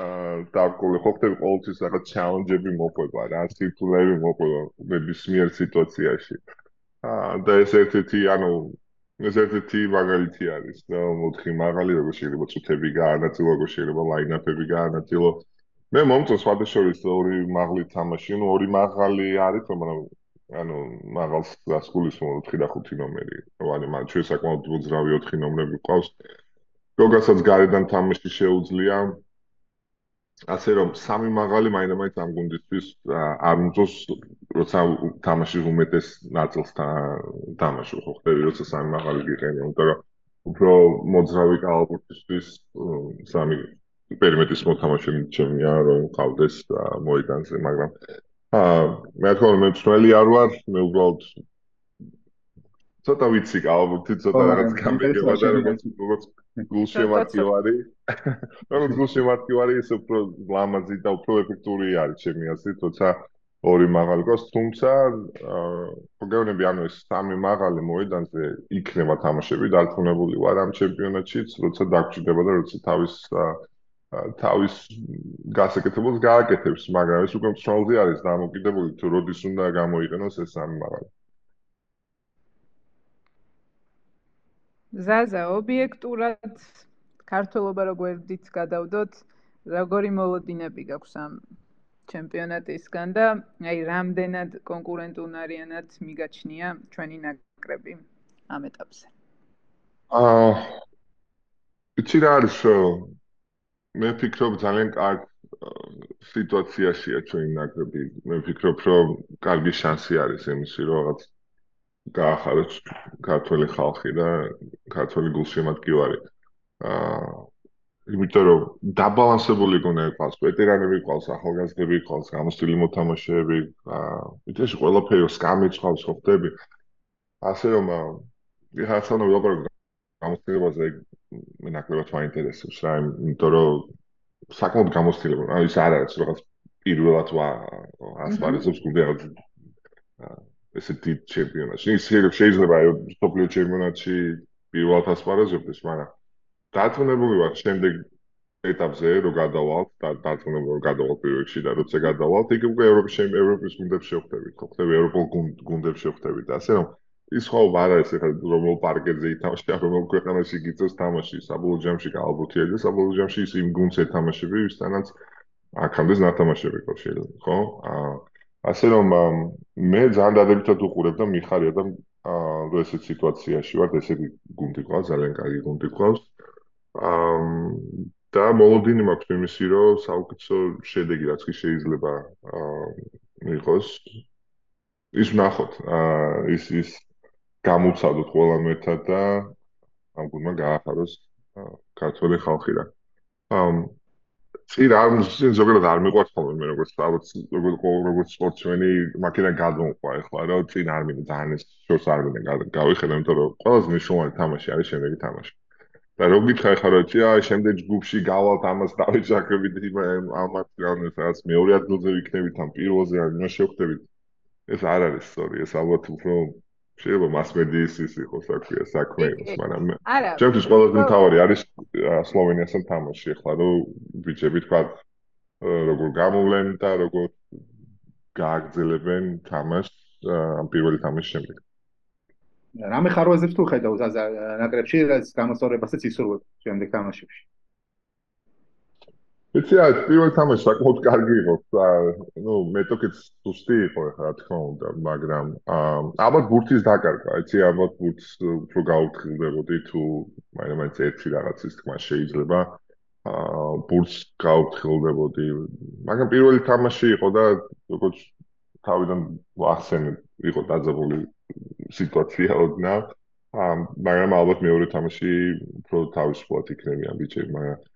აა დაკოლე ხოხტები ყოველთვის რაღაც ჩალენჯები მოყვება რა, სიტულები მოყვება ნებისმიერ სიტუაციაში. აა და ეს ერთ-ერთი ანუ ეს ერთ-ერთი მაგალითი არის და მოთხი მაღალი როგორ შეიძლება წუთები გაანაწილო, როგორ შეიძლება ლაინაპები გაანაწილო. მე მომწონს სხვადასხვა ორი მაღალი თამაში, ну ორი მაღალი არის, მაგრამ ანუ მაღალს გასკულის 4 და 5 ნომერი. ანუ მან ჩვენ საკმაოდ მოძრავი 4 ნომრები ყავს. როგორცაც გარედან თამაში შეუძლია. ასე რომ სამი მაღალი მაინდა-მაინც ამ გუნდისთვის არ მწოს, როცა თამაში უმეტეს ნაწილს თამაში ხო ხდები, როცა სამი მაღალი გიყენია, იმიტომ რომ უფრო მოძრავი კალაპურტისთვის სამი პერიმეტრის მოთამაშე ჩემია რომ ყავდეს მოედანზე მაგრამ აა მე თქო მე წველი არ ვარ მე უბრალოდ ცოტა ვიცი ალბათ ცოტა რაღაც გამიგება და როგორც როგორც გულშემატკივარი როგორც გულშემატკივარი ის უფრო ლამაზი და უფრო ეფექტური არის ჩემი აზრით თორსა ორი მაღალი ყავს თუმცა პროგრამები ანუ ეს სამი მაღალი მოედანზე იქნება თამაშები დარწმუნებული ვარ ამ ჩემპიონატშიც როცა დაგჭირდება და როცა თავის თავის გასაკეთებელს გააკეთებს, მაგრამ ეს უკვე მწვავედი არის დამოკიდებული თუ როდის უნდა გამოიყენოს ეს სამი მაღალი. ზაზა ობიექტურად ქართულობა როგვერდით გადავდოთ, როგორი მოლოდინები გაქვს ამ ჩემპიონატისგან და აი რამდენად კონკურენტუნარიანად მიგაჩნია ჩვენი ნაკრები ამ ეტაპზე. აა იცი რა არის მე ვფიქრობ ძალიან კარგ სიტუაციაშია ჩვენი ნაკრები. მე ვფიქრობ, რომ კარგი შანსი არის იმისი, რომ რაღაც გაახაროს ქართული ხალხი და ქართული გულშემატკივარი. აა იმიტომ რომ დაბალანსებული გონა იყოს, ვეტერანები იყოს, ახალგაზრდები იყოს, გამოსტილი მოთამაშეები, აა ითეში ყველაფერი სკამიც ყავს, ხო ხდები? ასე რომ ვიღაცა ნუ როგორ გამოსტილებაზე მე ნაკლებად მაინტერესებს რა, იმიტომ რომ საკმაოდ გამოცდილება, ანუ ის არ არის რაღაც პირველად ვა ასპარეზობს გუნდი ესე დიდ ჩემპიონატში. ის შეიძლება სოფლიო ჩემპიონატში პირველად ასპარეზობდეს, მაგრამ დათუნებული ვარ შემდეგ ეტაპზე რომ გადავალთ და დათუნებული რომ გადავალთ პირველში და როცა გადავალთ, იქ უკვე ევროპის ევროპის გუნდებს შევხვდებით, ხო ხდება ევროპულ გუნდებს შევხვდებით ასე რომ ის ხო არ არის ახლა რომელ პარკეტზე ითამაშა, რომელ ქვეყანაში გიწევს თამაში, საბოლოო ჯამში ალბათია და საბოლოო ჯამში ის იმ გუნდს ეთამაშები, ვისთანაც აქამდე ნათამაშები ყო შეიძლება, ხო? აა ასე რომ მე ძალიან დადებითად უყურებ და მიხარია და აა ესეთ სიტუაციაში ვარ, ესეთი გუნდი ყავს, ძალიან კარგი გუნდი ყავს. აა და მოლოდინი მაქვს იმისი, რომ საუკეთესო შედეგი რაც კი შეიძლება აა იყოს ის ნახოთ. აა ის ის გამოცადოთ ყველამ ერთად და ამ გუნმა გაახაროს ქართული ხალხი რა. ამ წინ არ ზოგადად არ მიყვარს ხოლმე მე როგორც ალბათ როგორც როგორც სპორტსმენი მაქედან გადმოყვა ახლა რა წინ არ მინდა ძალიან ეს შორს არ მინდა გავიხედა იმიტომ რომ ყველაზე მნიშვნელოვანი თამაში არის შემდეგი თამაში. და რო გითხარ ხარ რომ წია შემდეგ ჯგუფში გავალთ ამას დავიჭაქებით ამათ რაღაც მეორე ადგილზე ვიქნებით ამ პირველზე ან იმას შევხვდებით. ეს არ არის სწორი, ეს ალბათ უფრო შეიძლება მასმედიის ის იყოს საქმე საქმე იყოს მაგრამ ჩემთვის ყველაზე მთავარი არის სლოვენიასთან თამაში ახლა რომ ბიჭები თქვა როგორ გამოვლენ და როგორ გააგრძელებენ თამაშს ამ პირველი თამაშის შემდეგ. რამე ხარვაზებს თუ ხედავ ნაკრებში რაც გამოსწორებასაც ისურვებ შემდეგ თამაშებში? იცი რა პირველ თამაში საკმაოდ კარგი იყო და ნუ მეტოქიც სუსტი იყო ხა რა თქმა უნდა მაგრამ ალბათ ბურთის დაკარგვა იცი ალბათ ბურთს უფრო გაუფრთხილდებოდი თუ მაინც ერთი რაღაცის თქმა შეიძლება. აა ბურთს გაუფრთხილდებოდი მაგრამ პირველი თამაში იყო და როგორც თავიდან ახსენე იყო დაძაბული სიტუაცია ოდნა ამ მაგრამ ალბათ მეორე თამაში უფრო თავისუფლად იქნებიან ბიჭები მაგრამ აა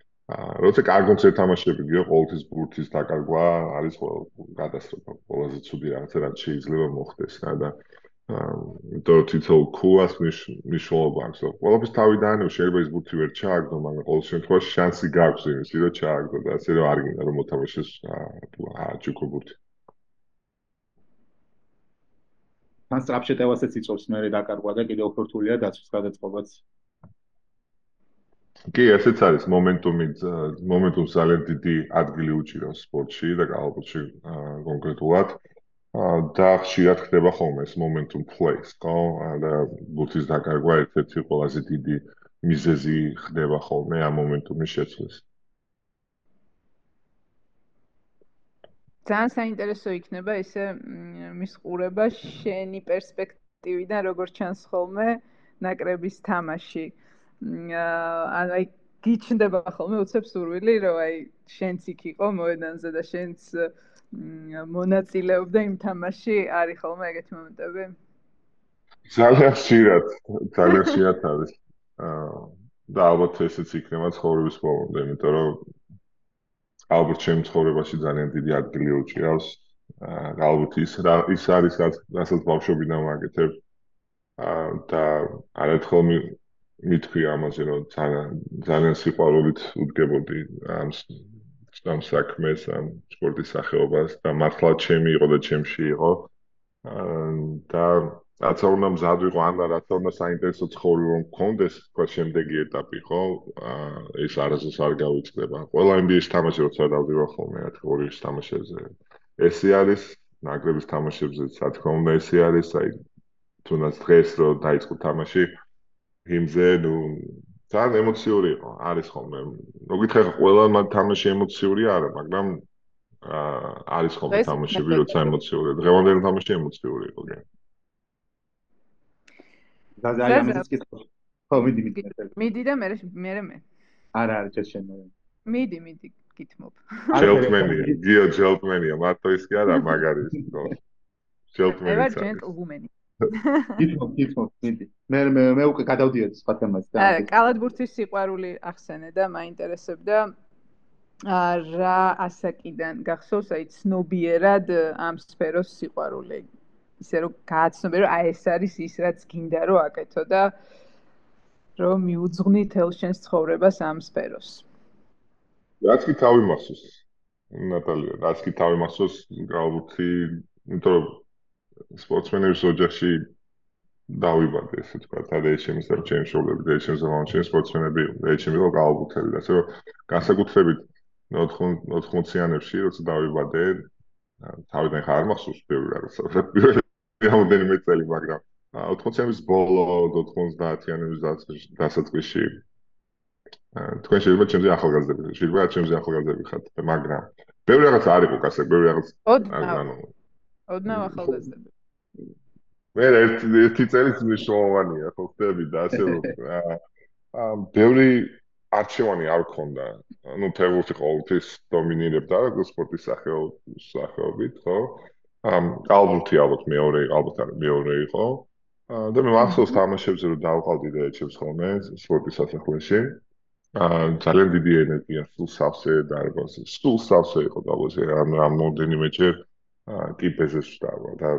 როცა კარგონც ეთამაშები გიო ყოველთვის ბურთის დაკარგვა არის გადასრება ყველაზე ცუდი რაღაცა რაც შეიძლება მოხდეს რა და და თითოეულ ქუას მნიშვნელობა აქვს. ყველაფერს თავიდან შეიძლება ის ბურთი ვერ ჩააგდო, მაგრამ ყოველ შემთხვევაში შანსი გაქვს იმის, რომ ჩააგდო და ასე რომ არ გინდა რომ მოთამაშეს აჯუკო ბურთი. თან სტრაფშეტევასაც იწოვს მე დაკარგვა და კიდევ უფრო რთულია დაცვის გადაწყობაც. კი, ესეც არის მომენტუმი, მომენტუმს ძალიან დიდი ადგილი უჭირავს სპორტში და კალბურში კონკრეტულად. და ხშირად ხდება ხოლმე ეს momentum plays, ხო? და ბუთის დაკარგვა ერთ-ერთი ყველაზე დიდი მიზეზი ხდება ხოლმე ამ momentum-ის შეცვლის. ძალიან საინტერესო იქნება ესე მის ყურება შენი პერსპექტივიდან როგორ ჩანს ხოლმე ნაკრების თამაში. აი გიჩნდება ხოლმე უცებ სურვილი რომ აი შენც იქ იყო მოედანზე და შენც მონაწილეობდა იმ თამაში არის ხოლმე ეგეთი მომენტები? ძალიან ხშირად, ძალიან ხშირად არის. და ალბათ ესეც იქნება ცხოვრების ბოლომდე, იმიტომ რომ ალბათ ჩემ ცხოვრებაში ძალიან დიდი ადგილი უჭირავს. ალბათ ის ის არის რასაც ბავშვობიდან ვაკეთებ. და არაერთხელ მithქვი ამაზე რომ ძალიან ძალიან სიყვარულით უდგებოდი ამ ამ საქმეს, ამ სპორტის სახეობას და მართლა ჩემი იყო და ჩემში იყო. და რაც უნდა მზად ვიყო, ან რაც უნდა საინტერესო ცხოვრება მქონდეს, თქვა შემდეგი ეტაპი, ხო? ეს არასოდეს არ გავიწყდება. ყველა NBA-ში თამაში როცა დავდივარ ხოლმე, რა თქმა უნდა, თამაშებზე. ესე არის, ნაკრების თამაშებზე, რა თქმა უნდა, ესე არის, აი თუნდაც დღეს რო დაიწყო თამაში, იმზე, ნუ ძალიან ემოციური იყო, არის ხოლმე. რო გითხე ყველა თამაში ემოციური არა, მაგრამ აა არის ხოლმე თამაშები, როცა ემოციურია. დღევანდელი თამაში ემოციური იყო, კი. და ძალიან ამის კითხვა. ხო, მიდი, მიდი. მიდი და მე მე მე. არა, არა, ეს შენ. მიდი, მიდი, გითმობ. ჯელტმენია, გიო ჯელტმენია, მარტო ის კი არა, მაგარი ის ხო. ჯელტმენია. ევარ ჯენტლვუმენი. გითმობ, გითმობ, მიდი. მე მე მე უკვე გადავდიოდი სხვა თემაზე და არა, კალათბურთის სიყვარული ახსენე და მაინტერესებდა რა ასაკიდან გახსოვს აი ცნობიერად ამ სფეროს სიყვარული. ისე რომ გააცნობე რომ აი ეს არის ის რაც გინდა რომ აკეთო და რომ მიუძღვნი თელ შენს ცხოვრებას ამ სფეროს. რაც კი თავი მასოს. ნატალია, რაც კი თავი მასოს, გალბუთი, იმიტომ რომ სპორტსმენების ოჯახში დავიბადე ესე თქვა და ეჩემის და ჩემს შოულები და ეჩემს და ჩემს სპორტსმენები ეჩემი და გაალბუთები და ასე რომ განსაკუთრებით 80-იანებში როცა დავიბადე თავიდან ხარ მახსოვს პირველ რაღაცა პირველი რამდენიმე წელი მაგრამ 80-იანების ბოლო 90-იანების დასაწყისში თქვენ შეიძლება ჩემზე ახალგაზრდები შეიძლება ჩემზე ახალგაზრდები ხართ მაგრამ ბევრი რაღაც არ იყო კასე ბევრი რაღაც ანუ ოდნავ ახალგაზრდები. მე ერთი ერთი წელიც მნიშვნელოვანია, ხო ხდები და ასე რომ აა ბევრი არჩევანი არ ქონდა. ну ფეხბურთი ყოველთვის დომინირებდა სპორტის სახეობის სახეობით, ხო? ამ ალბათი ალბათ მეორე ალბათ არ მეორე იყო. და მე მახსოვს თამაშებზე რომ დავყავდი და ეჩებს ხოლმე სპორტის სასახლეში. აა ძალიან დიდი ენერგია, სულ სავსე დარბაზი, სულ სავსე იყო დაბოზე, ამ რამოდენიმეჯერ ტიპეზე შტაბა და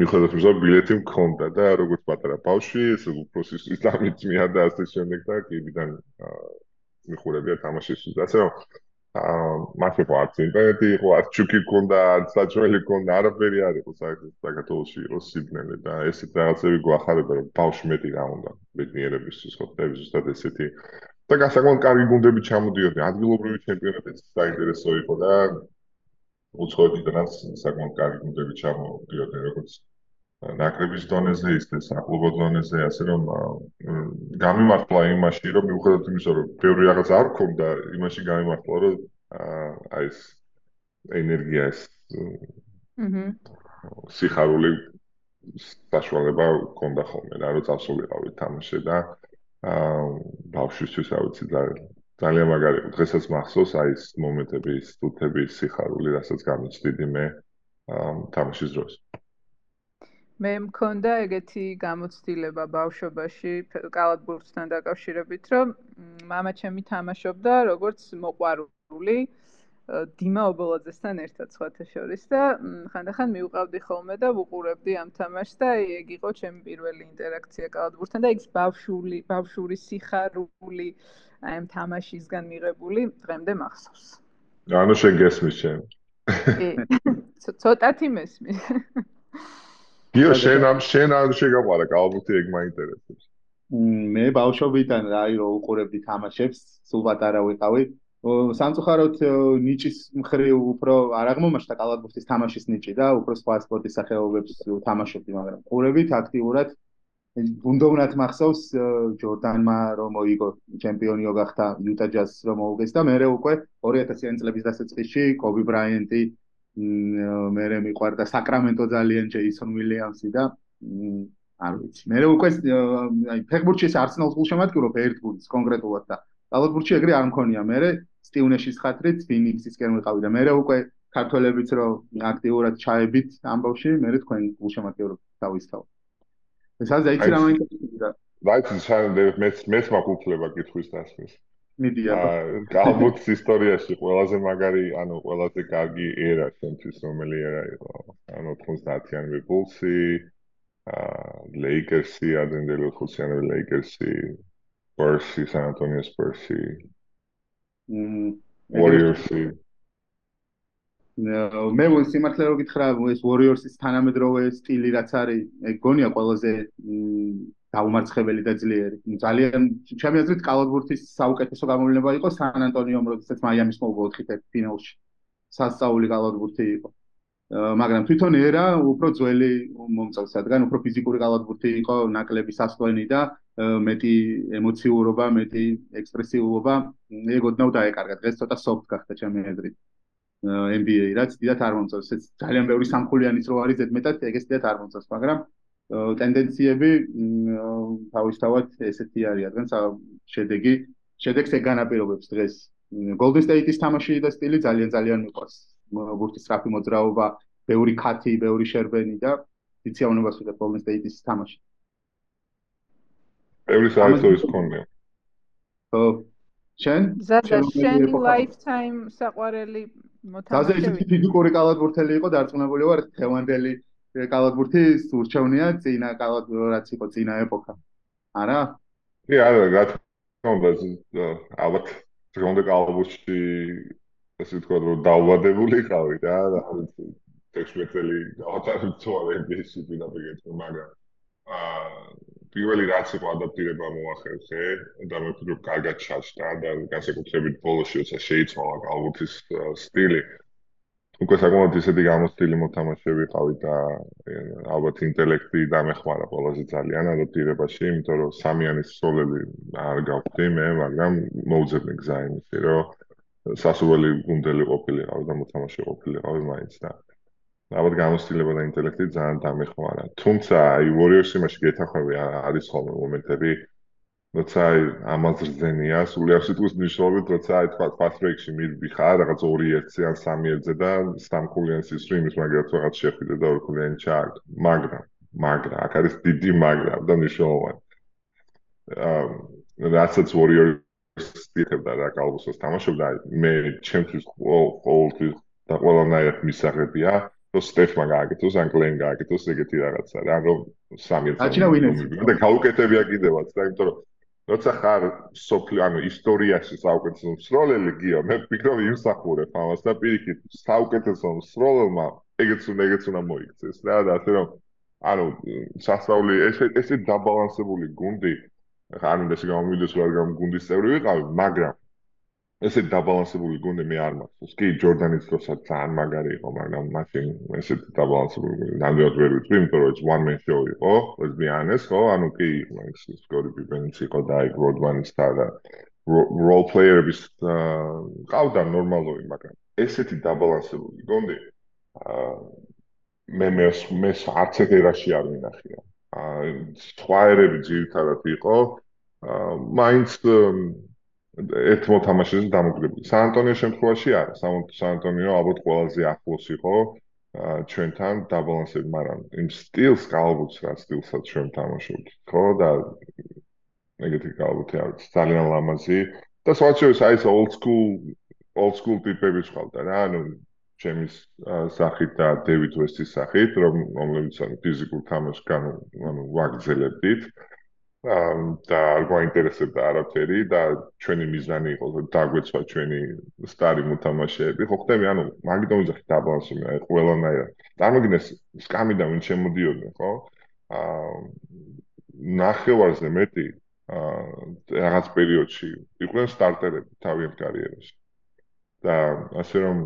მიხედავთ რომ ბილეთი მქონდა და როგორც პატარა ბავშვი ეს უფროსის ისლამით მიადა ასე შემდეგ და კიდიდან მიხურებია თამაშის და ასე რომ აა მაშინ პარტი ინტერნეტი იყო არ ჩუკი მქონდა არ საჭმელი მქონდა არაფერი არ იყო საქართველოსში იყო სიბნელე და ესეთ რაღაცები გვახარება რომ ბავშვი მეტი რა უნდა ბედნიერებისთვის ხო და ზუსტად ესეთი. და გასაგონ კარგი გუნდები ჩამოდიოდნენ. ადგილობრივი ჩემპიონატიც საინტერესო იყო და უცხოეთიდანაც საკმაოდ კარგი გუნდები ჩამოდიოდნენ როგორც ნაკრების დონეზე ისე საკლუბო დონეზე ასე რომ გამიმართლა იმაში რომ მიუხედავად იმისა რომ ბევრი რაღაც არ ქონდა იმაში გამიმართლა რომ აი ეს ენერგია ეს აჰა სიხარული საშუალება ქონდა ხოლმე რა რომ წავსულიყავით თამაში და აა ბავშვისთვის რა ვიცი ძალიან ძალიან მაგარი დღესაც მახსოვს აი ეს მომენტები ის თუთები სიხარული რასაც გამიცდიდი მე თამაშის დროს. მე მქონდა ეგეთი გამოცდილება ბავშვობაში კალათბურთთან დაკავშირებით, რომ мама ჩემი თამაშობდა როგორც მოყვარული დიმა ობოლაძესთან ერთად სხვათა შორის და ხანდახან მივყავდი ხოლმე და ვუყურებდი ამ თამაშს და ეგ იყო ჩემი პირველი ინტერაქცია კალათბურთთან და იქ ბავშვული ბავშვური სიხარული აი ამ თამაშისგან მიღებული დღემდე მახსოვს. ანუ შენ გესმის შენ. კი. ცოტათი მესმის. გიო შენ ამ შენ არ შეგაყარა კალათბურთი ეგ მაინტერესებს. მე ბავშვობიდან რაი რო უყურებდი თამაშებს, სულ პატარა ვიყავი. სამწუხაროდ ნიჭის მხრივ უფრო არ აღმომაშთა კალათბურთის თამაშის ნიჭი და უფრო სხვა სპორტის სახეობებს თამაშობდი, მაგრამ ყურებით აქტიურად ბუნდოვნად მახსოვს ჯორდანმა რომ მოიგო ჩემპიონიო გახდა იუტა ჯაზს რომ მოუგეს და მეორე უკვე 2000-იან წლების დასაწყისში კობი ბრაიანტი მეორე მიყვარდა საკრამენტო ძალიან ჯეისონ უილიამსი და არ ვიცი. მეორე უკვე აი ფეხბურთის არსენალს გულშემატკივრობ ერთ გუნდს კონკრეტულად და კალათბურთში ეგრე არ მქონია. მეორე სტიუნეშის ხათრით ფინიქსისკენ ვიყავი და მე უკვე ქართველებიც რო აქტიურად ჩაებით ამბავში, მე თქვენ გულშემატკივრობ თავისთავად. ეს არის აიცი რა მაინტერესებდა. დაიცი სანდე მეც მეც მაგუფლება კითხვის დასმის. მიდი აბა. კალათბურთის ისტორიაში ყველაზე მაგარი, ანუ ყველაზე კარგი ერა შემთთვის რომელი ერა იყო? ანუ 90-იანი ბულსი, აა ლეიკერსი, ადრინდელი 80-იანი ლეიკერსი, სპერსი, სან ანტონიო სპერსი, Warriors-ი. მე სიმართლე რო გითხრა, ეს Warriors-ის თანამედროვე სტილი რაც არის, ეგ გონია ყველაზე დაუმარცხებელი და ძლიერი. ძალიან ჩემი აზრით კალათბურთის საუკეთესო გამოვლენა იყო სან ანტონიომ, როდესაც მაიამის მოუგო 4 ფინალში. სასწაული კალათბურთი იყო. მაგრამ თვითონ ერა უფრო ძველი მომწონს, რადგან უფრო ფიზიკური კალათბურთი იყო, ნაკლები სასწლენი და მეტი ემოციურობა, მეტი ექსპრესიულობა, ეგ ოდნავ დაეკარგა. დღეს ცოტა soft გახდა ჩემი აზრით. NBA რაც დიდათ არ მომწონს, ეს ძალიან ბევრი სამხულიანის რო არის ზედმეტად, ეგ ეს დიდათ არ მომწონს, მაგრამ ტენდენციები თავისთავად ესეთი არის, რადგან შედეგი, შედეგს ეგ განაპირობებს დღეს. Golden State-ის თამაში და სტილი ძალიან ძალიან მიყვარს. ბურთის სწრაფი მოძრაობა, ბევრი ქათი, ბევრი შერბენი და სიციავნებას უდებ Golden State-ის თამაში. ბევრი საერთოდ კონდე. ხო. შენ? ზადა შენი lifetime საყვარელი მოთამაშე. ზადა ის ფიზიკური კალათბურთელი იყო დარწმუნებული ვარ თევანდელი კალათბურთის ურჩევნია წინა კალათბურთი რაც იყო წინა ეპოქა. არა? კი, არა, რა თქმა უნდა, ალბათ თქონდა კალათბურთში ესე ვთქვა რომ დაავადებული ყავი და რა ვიცი 16 წელი გავატარებ თვალებში ვინაბეგეთ მაგრამ აა პირველი რაც იყო ადაპტირება მოახერხე და მე ვფიქრობ კარგად ჩაჭდა და განსაკუთრებით ბოლოში როცა შეიცვალა კალბუთის სტილი. უკვე საკმაოდ ისეთი გამოცდილი მოთამაშეები ყავი და ალბათ ინტელექტი დამეხმარა ყველაზე ძალიან ადაპტირებაში იმიტომ რომ სამიანის სოლები არ გავხდი მე მაგრამ მოუძებნი გზა იმისი რომ სასურველი გუნდელი ყოფილიყავი და მოთამაშე ყოფილიყავი მაინც და ალბათ გამოსtildeება და ინტელექტი ძალიან დამეხმარა. თუმცა აი Warriors იმაში გეთახვები არის ხოლმე მომენტები, როცა აი ამას რძენია, სულიერ სიტყვის მნიშვნელობით, როცა აი თქვა fast break-ში მიდიხარ რაღაც 2-1-ზე ან 3-1-ზე და სამკულიანის stream-ის მაგათ რაღაც შეხვიდე და ორკულიანი ჩააგ. მაგრამ, მაგრამ აქ არის დიდი მაგრამ და მნიშვნელოვანი. აა რასაც Warriors სტიქებდა რა კალბუსოს თამაშობდა, მე ჩემთვის ყოველთვის და ყველანაირად მისაღებია რომ სტეფმა გააკეთოს, ან კლენ გააკეთოს ეგეთი რაღაცა რა, რომ სამი ერთად. და გაუკეთებია კიდევაც რა, იმიტომ რომ როცა ხარ სოფლი, ანუ ისტორიაში საუკეთესო მსროლელი გიო, მე ვფიქრობ იმსახურებ ამას და პირიქით საუკეთესო მსროლელმა ეგეც უნდა ეგეც უნდა მოიქცეს რა, და ასე რომ ანუ სასწაული ეს ესე დაბალანსებული გუნდი ხარ უნდა შეგამოვიდეს რადგან გუნდის წევრი ვიყავი, მაგრამ ესე დაბალანსებული გუნდი მე არ მაქვს. კი, ჯორდანის დროსაც ძალიან მაგარი იყო, მაგრამ მაშინ ესე დაბალანსებული გუნდი ნამდვილად ვერ ვიტყვი, იმიტომ რომ ეს one man show იყო, let's be honest, ხო? ანუ კი, ეს სკორი ბიბენიც იყო და აი გროდმანის და role player-ების ყავდა ნორმალური, მაგრამ ესეთი დაბალანსებული გუნდი მე მე მე არც ერთ ერაში არ მინახია. აა სხვა ერები ძირითადად იყო აა მაინც ერთ მოთამაშეზე დამოკიდებული. სან ანტონიო შემთხვევაში არა. სან ანტონიო ალბათ ყველაზე ახლოს იყო ჩვენთან დაბალანსები, მაგრამ იმ სტილს ალბათ რა სტილსაც ჩვენ თამაშობთ, ხო და ეგეთი ალბათ არის ძალიან ლამაზი და სხვა შეიძლება აი ეს old school old school ტიპები ხალხა რა, ანუ ჩემის სახით და დევიდ ვესტის სახით, რომ რომლებიც ანუ ფიზიკურ თამაშს განუ ანუ ვაგზელებდით. და არ გვაინტერესებდა არაფერი და ჩვენი მიზანი იყო რომ დაგვეცვა ჩვენი სტარი მოთამაშეები. ხო ხდები, ანუ მაგიტომ ვიძახი დაბალანსი მე ყველანაირად. წარმოგიდგენთ სკამი და ვინ შემოდიოდნენ, ხო? აა ნახევარზე მეტი აა რაღაც პერიოდში იყვნენ სტარტერები თავიანთ კარიერაში. და ასე რომ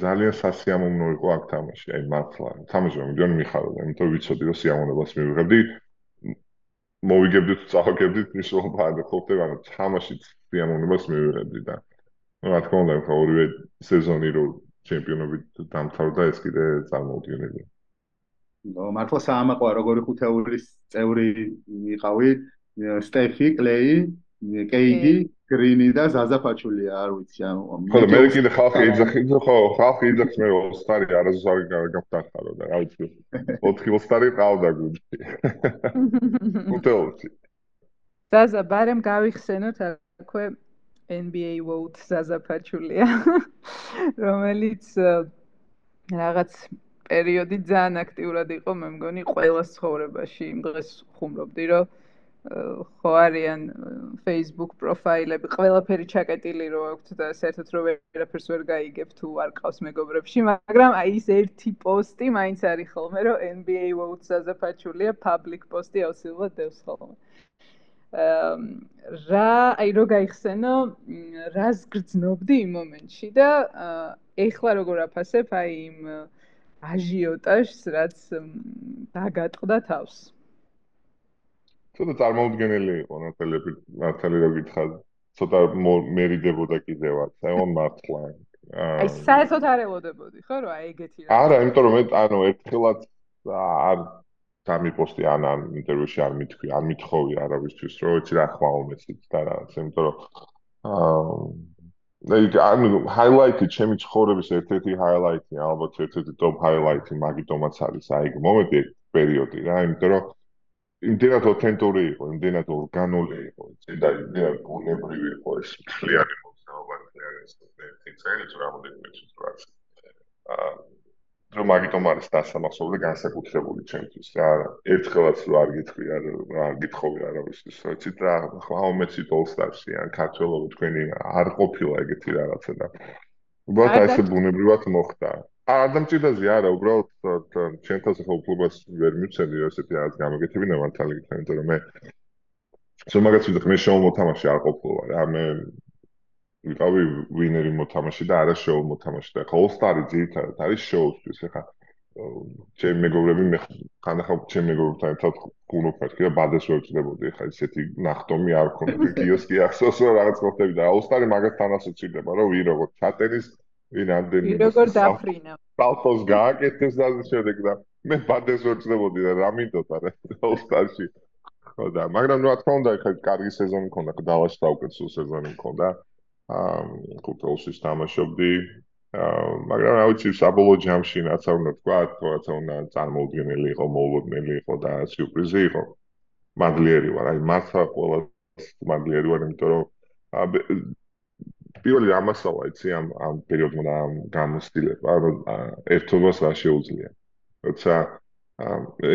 ძალიან სასიამოვნო იყო აქ თამაში, აი მართლა. თამაში მომდიონ მიხარდა, იმიტომ რომ ვიცოდი რომ სიამოვნებას მივიღებდი. მოვიგებდი თუ წავაგებდი მნიშვნელობა არ ყოფდა, ანუ თამაშიც სიამოვნებას მივიღებდი და ну, რა თქმა უნდა, ხო ორივე სეზონი რო ჩემპიონობით დამთავრდა, ეს კიდე წარმოუდგენელია. ნუ მართლა საამაყო როგორი ხუთეულის წევრი იყავი, სტეფი, კლეი, კეიგი, გრინი და ზაზაფაჩულია, არ ვიცი, ანუ ხო, მე კიდე ხალხი იძახის, ხო, ხალხი იძახს მე ოსტარი არასდროს არ გაფთახარო და რა ვიცი, 4 ოსტარი ყავდა გუნდში. უტელში. ზაზა, ბარემ გავიხსენოთ აქვე NBA vote ზაზაფაჩულია, რომელიც რაღაც პერიოდი ძალიან აქტიურად იყო, მე მგონი, ყველა ცხოვრებაში იმ დღეს ხუმრობდი, რომ ხო არიან Facebook პროფაილები, ყველაფერი ჩაკეტილი რო აქვთ და საერთოდ რო ვერაფერს ვერ გაიგებ თუ არ ყავს მეგობრებში, მაგრამ აი ეს ერთი პოსტი მაინც არის ხოლმე, რომ NBA votes აზაფაჩულია, public post-ი აუცილებლად დევს ხოლმე. აა რა, აი რო გაიხსენო, რას გრძნობდი იმ მომენტში და ეხლა როგორ აფასებ აი იმ აჟიოტაჟს, რაც დაგატყდა თავს. ცოტა წარმოუდგენელი იყო ნათელები ნათელი რო გითხარ ცოტა მერიდებოდა კიდევაც აიონ მართლა. აი საერთოდ არ ელოდებოდი ხო რა ეგეთი რა. არა იმიტომ რომ მე ანუ ერთხელაც არ დამიპოსტი ან ან ინტერვიუში არ მithქვი არ მithხოვი არავისთვის რომ ეცი რა ხმა უმეცით და რა იმიტომ რომ აა აი ანუ ჰაილაიტი ჩემი ცხოვრების ერთ-ერთი ჰაილაიტი ალბათ ერთ-ერთი ტოპ ჰაილაიტი მაგიტომაც არის აი მომენტი პერიოდი რა იმიტომ რომ იმდენად ათენტური იყო, იმდენად ორგანული იყო, და იმდენად ბუნებრივი იყო ეს მთლიანი მოძრაობა, მთლიანი ეს წელი თუ რამოდენიმე წუთს. აა რომ მაგიტომ არის დასამახსოვრე განსაკუთრებული ჩემთვის რა ერთხელაც რო არ გითხვი არ არ გითხოვი არავისთვის რა იცით რა ხაო მეცი ტოლსტარსი ან ქართველობ თქვენი არ ყოფილა ეგეთი რაღაცა და უბრალოდ ეს ბუნებრივად მოხდა არ დამჭირდაზე არა, უბრალოდ ჩემთან სახელმწიფოს ვერ მიცემი ესეთი რაღაც გამოგეთებინა მართალი გითხრა, იმიტომ რომ მე სულ მაგაც ვიდეო მე შოუ მოთამაშე არ ყოფილა რა, მე ვიყავი ვინერი მოთამაშე და არა შოუ მოთამაშე და ხო სტარი ძირითადად არის შოუსთვის ხა ჩემი მეგობრები მე ხანდახან ჩემი მეგობრებთან ერთად გუნოფად კი და ბადეს ვერ წდებოდი ხა ესეთი ნახტომი არ ქონდა კიოსკი ახსოვს რომ რაღაც ყოფილი და აუსტარი მაგასთან ასოცირდება რომ ვინ როგორ ჩატენის ვინ ამდენი როგორ დაფრინა ბალტოს გააკეთეს და ასე შემდეგ და მე ბადეს ვერ წდებოდი და რა მინდოდა რა ოსტაში ხო და მაგრამ რა თქმა უნდა ხა კარგი სეზონი მქონდა ხა დავაში საუკეთესო სეზონი მქონდა. აა კუტოლში თამაშობდი. მაგრამ რა ვიცი საბოლოო ჯამში რაც არ უნდა თქვა თორეც უნდა წარმოუდგენელი იყო მოულოდნელი იყო და სიურპრიზი იყო. მადლიერი ვარ. აი მართლა ყველა მადლიერი ვარ იმიტომ რომ პირველი ამასალა იცი ამ ამ პერიოდმა და ამ გამოსtildeება რომ ერთობას რა შეუძლია. როცა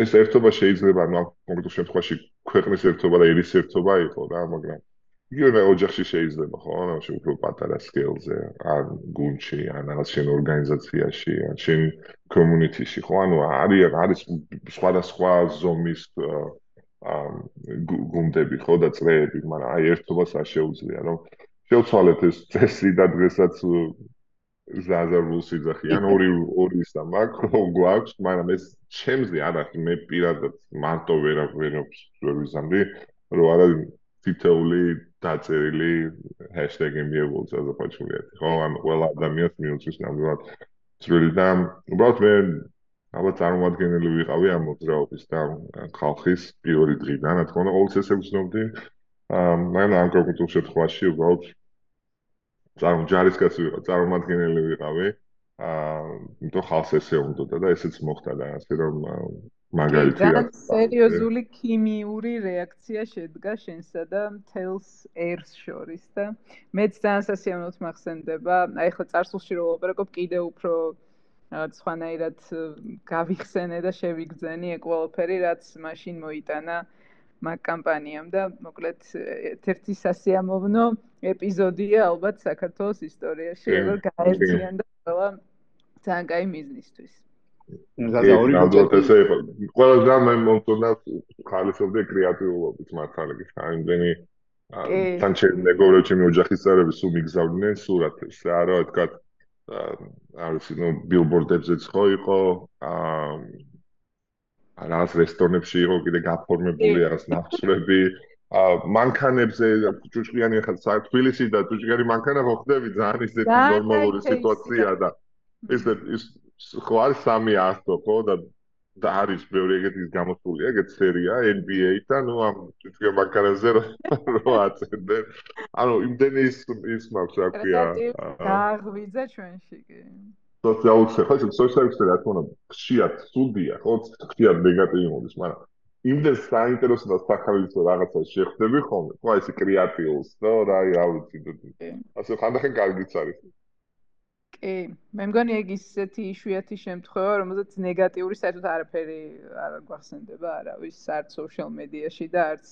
ეს ერთობა შეიძლება ნუ კონკრეტულ შემთხვევაში ქვეყნის ერთობა და ერის ერთობა იყო რა, მაგრამ იგივე ოჯახში შეიძლება ხო, ანუ უფრო პატარა სკეილზე, ან გუნდში, ან რაღაც შენ ორგანიზაციაში, ან შენ კომუნიტიში ხო, ანუ არის არის სხვადასხვა ზომის გუნდები ხო? და წრეები, მაგრამ აი ერთობას არ შეუძლია, რომ შევცვალეთ ეს წესი და დღესაც ზაზარბულს იძახიან ორი ორი ისა მაგ გვაქვს მაგრამ ეს ჩემზე არ არის. მე პირადად მარტო ვერ ვერობს ვერ ვიზამდი რომ არა თითეული დაწერილი #ემიებულ ზაზაფაჩულიეთ ხო ან ყველა ადამიანს მიუწვის ნამდვილად წვრილი და უბრალოდ მე ალბათ წარმოადგენელი ვიყავი ამ მოძრაობის და ხალხის პირველი დღიდან რა თქმა უნდა ყოველთვის ესე ვცნობდი მაგრამ ამ კონკრეტულ შემთხვევაში უბრალოდ წარმო ჯარისკაცი ვიყავ, წარმომადგენელი ვიყავი. აა იმიტომ ხალხს ესე უნდა და ესეც მოხდა და ასე რომ მაგალითია. რა სერიოზული ქიმიური რეაქცია შედგა შენსა და თელს ერს შორის და მეც ძალიან სასიამოვნოდ მახსენდება. აი ხო წარსულში რო ვაპარაკობ კიდე უფრო რაღაც სხვანაირად გავიხსენე და შევიგზენი ეგ ყველაფერი რაც მაშინ მოიტანა მაგ კამპანიამ და მოკლედ ერთ-ერთი სასიამოვნო ეპიზოდია ალბათ საქართველოს ისტორიაში როგორ გაერთიანდა ყველა ძალიან კაი მიზნისთვის. ზაზა ორი მოწესე იყო. ყველა და მე მომწონდა ხალისობდი კრეატიულობით მართალი კი აიმდენი თან ჩემ მეგობრებში მეოჯახის წარები სულ მიგზავნდნენ სურათებს. რა თქვა არის ნუ ბილბორდებზეც ხო იყო აა რაღაც რესტორნებში იყო კიდე გაფორმებული რაღაც ნახსრები. ა მანქანებზე ჭუჭყიანი ახლა თბილისი და ჭუჭყიანი მანქანა ხო ხდები ძალიან ისეთი ნორმალური სიტუაცია და ეს ის ხო არის 300 ხო და და არის ბევრი ეგეთის გამოსული ეგეთ სერია NBA-თან ნუ ამ ჭუჭყიან მანქანაზე რო აწენდნენ ანუ იმდენი ის ის მაქვს რა ქვია დააღვიძა ჩვენში კი სოციალურ ხო სოციალურ რა თქმა უნდა ხშირად სუდია ხო? ხშირად ნეგატივი მოდის მაგრამ იმდენ საინტერესო და სახალისო რაღაცა შეხვდები ხოლმე ხო? ეს კრეატიულს და რა რა ვიცი ასე ხანდახან კარგიც არის. კი. მე მგონი ეგ ისეთი იშვიათი შემთხვევა რომელზეც ნეგატიური საერთოდ არაფერი არ გვახსენდება არავის არც social media-ში და არც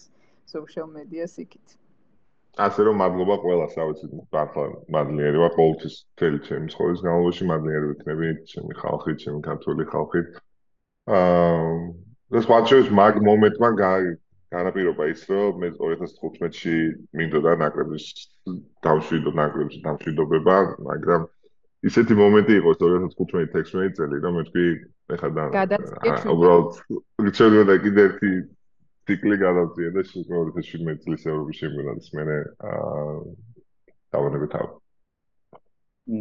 social media-ს იქით ასე რომ მადლობა ყველას, რა ვიცი, მართლა მადლიერი ვარ ყოველთვის თელი ჩემი ცხოვრების განმავლობაში მადლიერი ვიქნები ჩემი ხალხით, ჩემი ქართული ხალხით. აა ეს ვაჩოს მაგ მომენტმა განაპირობა ის, რომ მე 2015-ში მინდოდა ნაკრების დავშვიდო ნაკრების დავშვიდობება, მაგრამ ისეთი მომენტი იყო 2015-16 წელი, რომ მე თქვი ეხლა და უბრალოდ რჩევდი და კიდე ერთი ციკლი გადავწია და შეგვიძლია 2017 წლის ევროპის ჩემპიონატის მერე აა დავანებეთ თავ.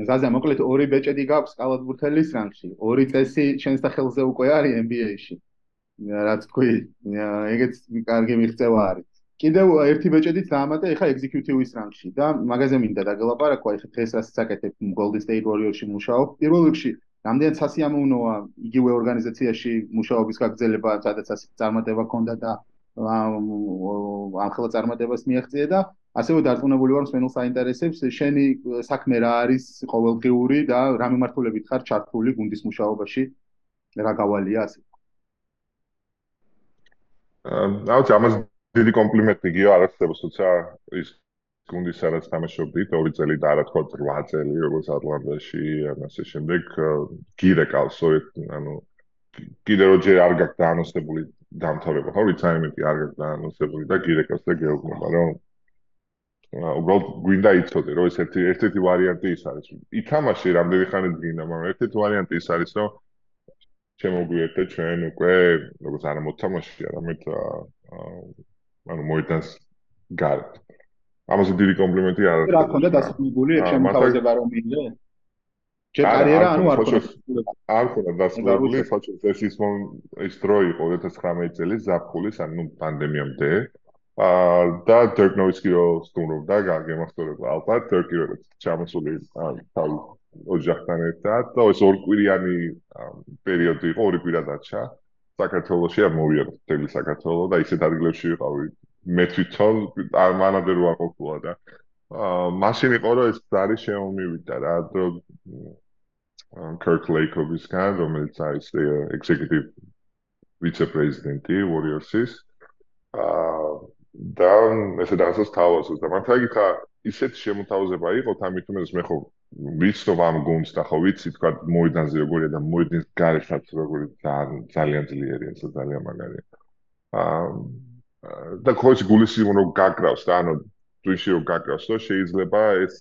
ზაზა მოკლედ ორი ბეჭედი გაქვს კალათბურთელის რანგში. ორი წესი შენს სახელზე უკვე არის NBA-ში. რაც თქვი, ეგეც კარგი მიღწევა არის. კიდევ ერთი ბეჭედიც დაამატე ეხა ექსეკიუტივის რანგში და მაგაზე მინდა დაგელაპარაკო, ეხა დღეს რასაც აკეთებ Golden State Warriors-ში მუშაობ. პირველ რიგში რამდენად სასიამოვნოა იგივე ორგანიზაციაში მუშაობის გაგრძელება, სადაც ასე წარმატება ქონდა და ახლა წარმატებას მიაღწია და ასევე დარწმუნებული ვარ მსმენელს აინტერესებს შენი საქმე რა არის ყოველდღიური და რა მიმართულებით ხარ ჩართული გუნდის მუშაობაში? რა გავალია ასე? აა აუც ამას დიდი კომპლიმენტი გიო არასდროს თუცა ის გუნდის სადაც თამაშობდით ორი წელი და არა თქო 8 წელი როგორც ატლანტაში ან ასე შემდეგ გირეკავს ანუ კიდე როჯერ არ გაქვს დაანონსებული დამთავრება. ხო რიცაიმენტი არ გაქვს დაანონსებული და გირეკავს და გეუბნება რომ უბრალოდ გვინდა იცოდე რომ ეს ერთი ერთ-ერთი ვარიანტი ის არის. ითამაში რამდენი ხანი დგინდა მაგრამ ერთ-ერთი ვარიანტი ის არის რომ შემოგვიერთე ჩვენ უკვე როგორც არა მოთამაში არამედ ანუ მოიტანს გარეთ. ამაზე დიდი კომპლიმენტი არ არის რა ქონდა დასრულებული შემოთავაზება რომ მინდა ჯერ კარიერა ანუ არ ხონდა არ ხონდა დასრულებული ხოჭო ეს ის ის დრო იყო 2019 წლის ზაფხულის ანუ პანდემიამდე. აა და დერკ ნოისკი რო სტუმრობდა გაგემახსოვრება ალბათ დერკი როგორც ჩამოსული თავი ოჯახთან ერთად და ეს ორკვირიანი პერიოდი იყო ორი კვირა დარჩა საქართველოსში არ მოვიართ თელი საქართველოს და ისეთ ადგილებში ვიყავი მე თვითონ მანამდე რო აყოფილა და მაშინ იყო რომ ეს ზარი შემომივიდა რა დრო Kirk Lakeovs-გან, რომელიც არის executive vice-president-ი Warriors-ის. აა და ესე რაღაცას თავაზობს და მართლა გიქა ისეთ შემოთავაზება იყო თამით უმეტეს მე ხო ვიცნობ ამ გუნდს და ხო ვიცი თქვა მოედანზე როგორია და მოედნის გარეშეც როგორი ძალიან ძლიერია ეს ძალიან მაგარია. აა და ხო ის გულისიმო რომ გაკრავს და ანუ თუში რომ გაკრავს და შეიძლება ეს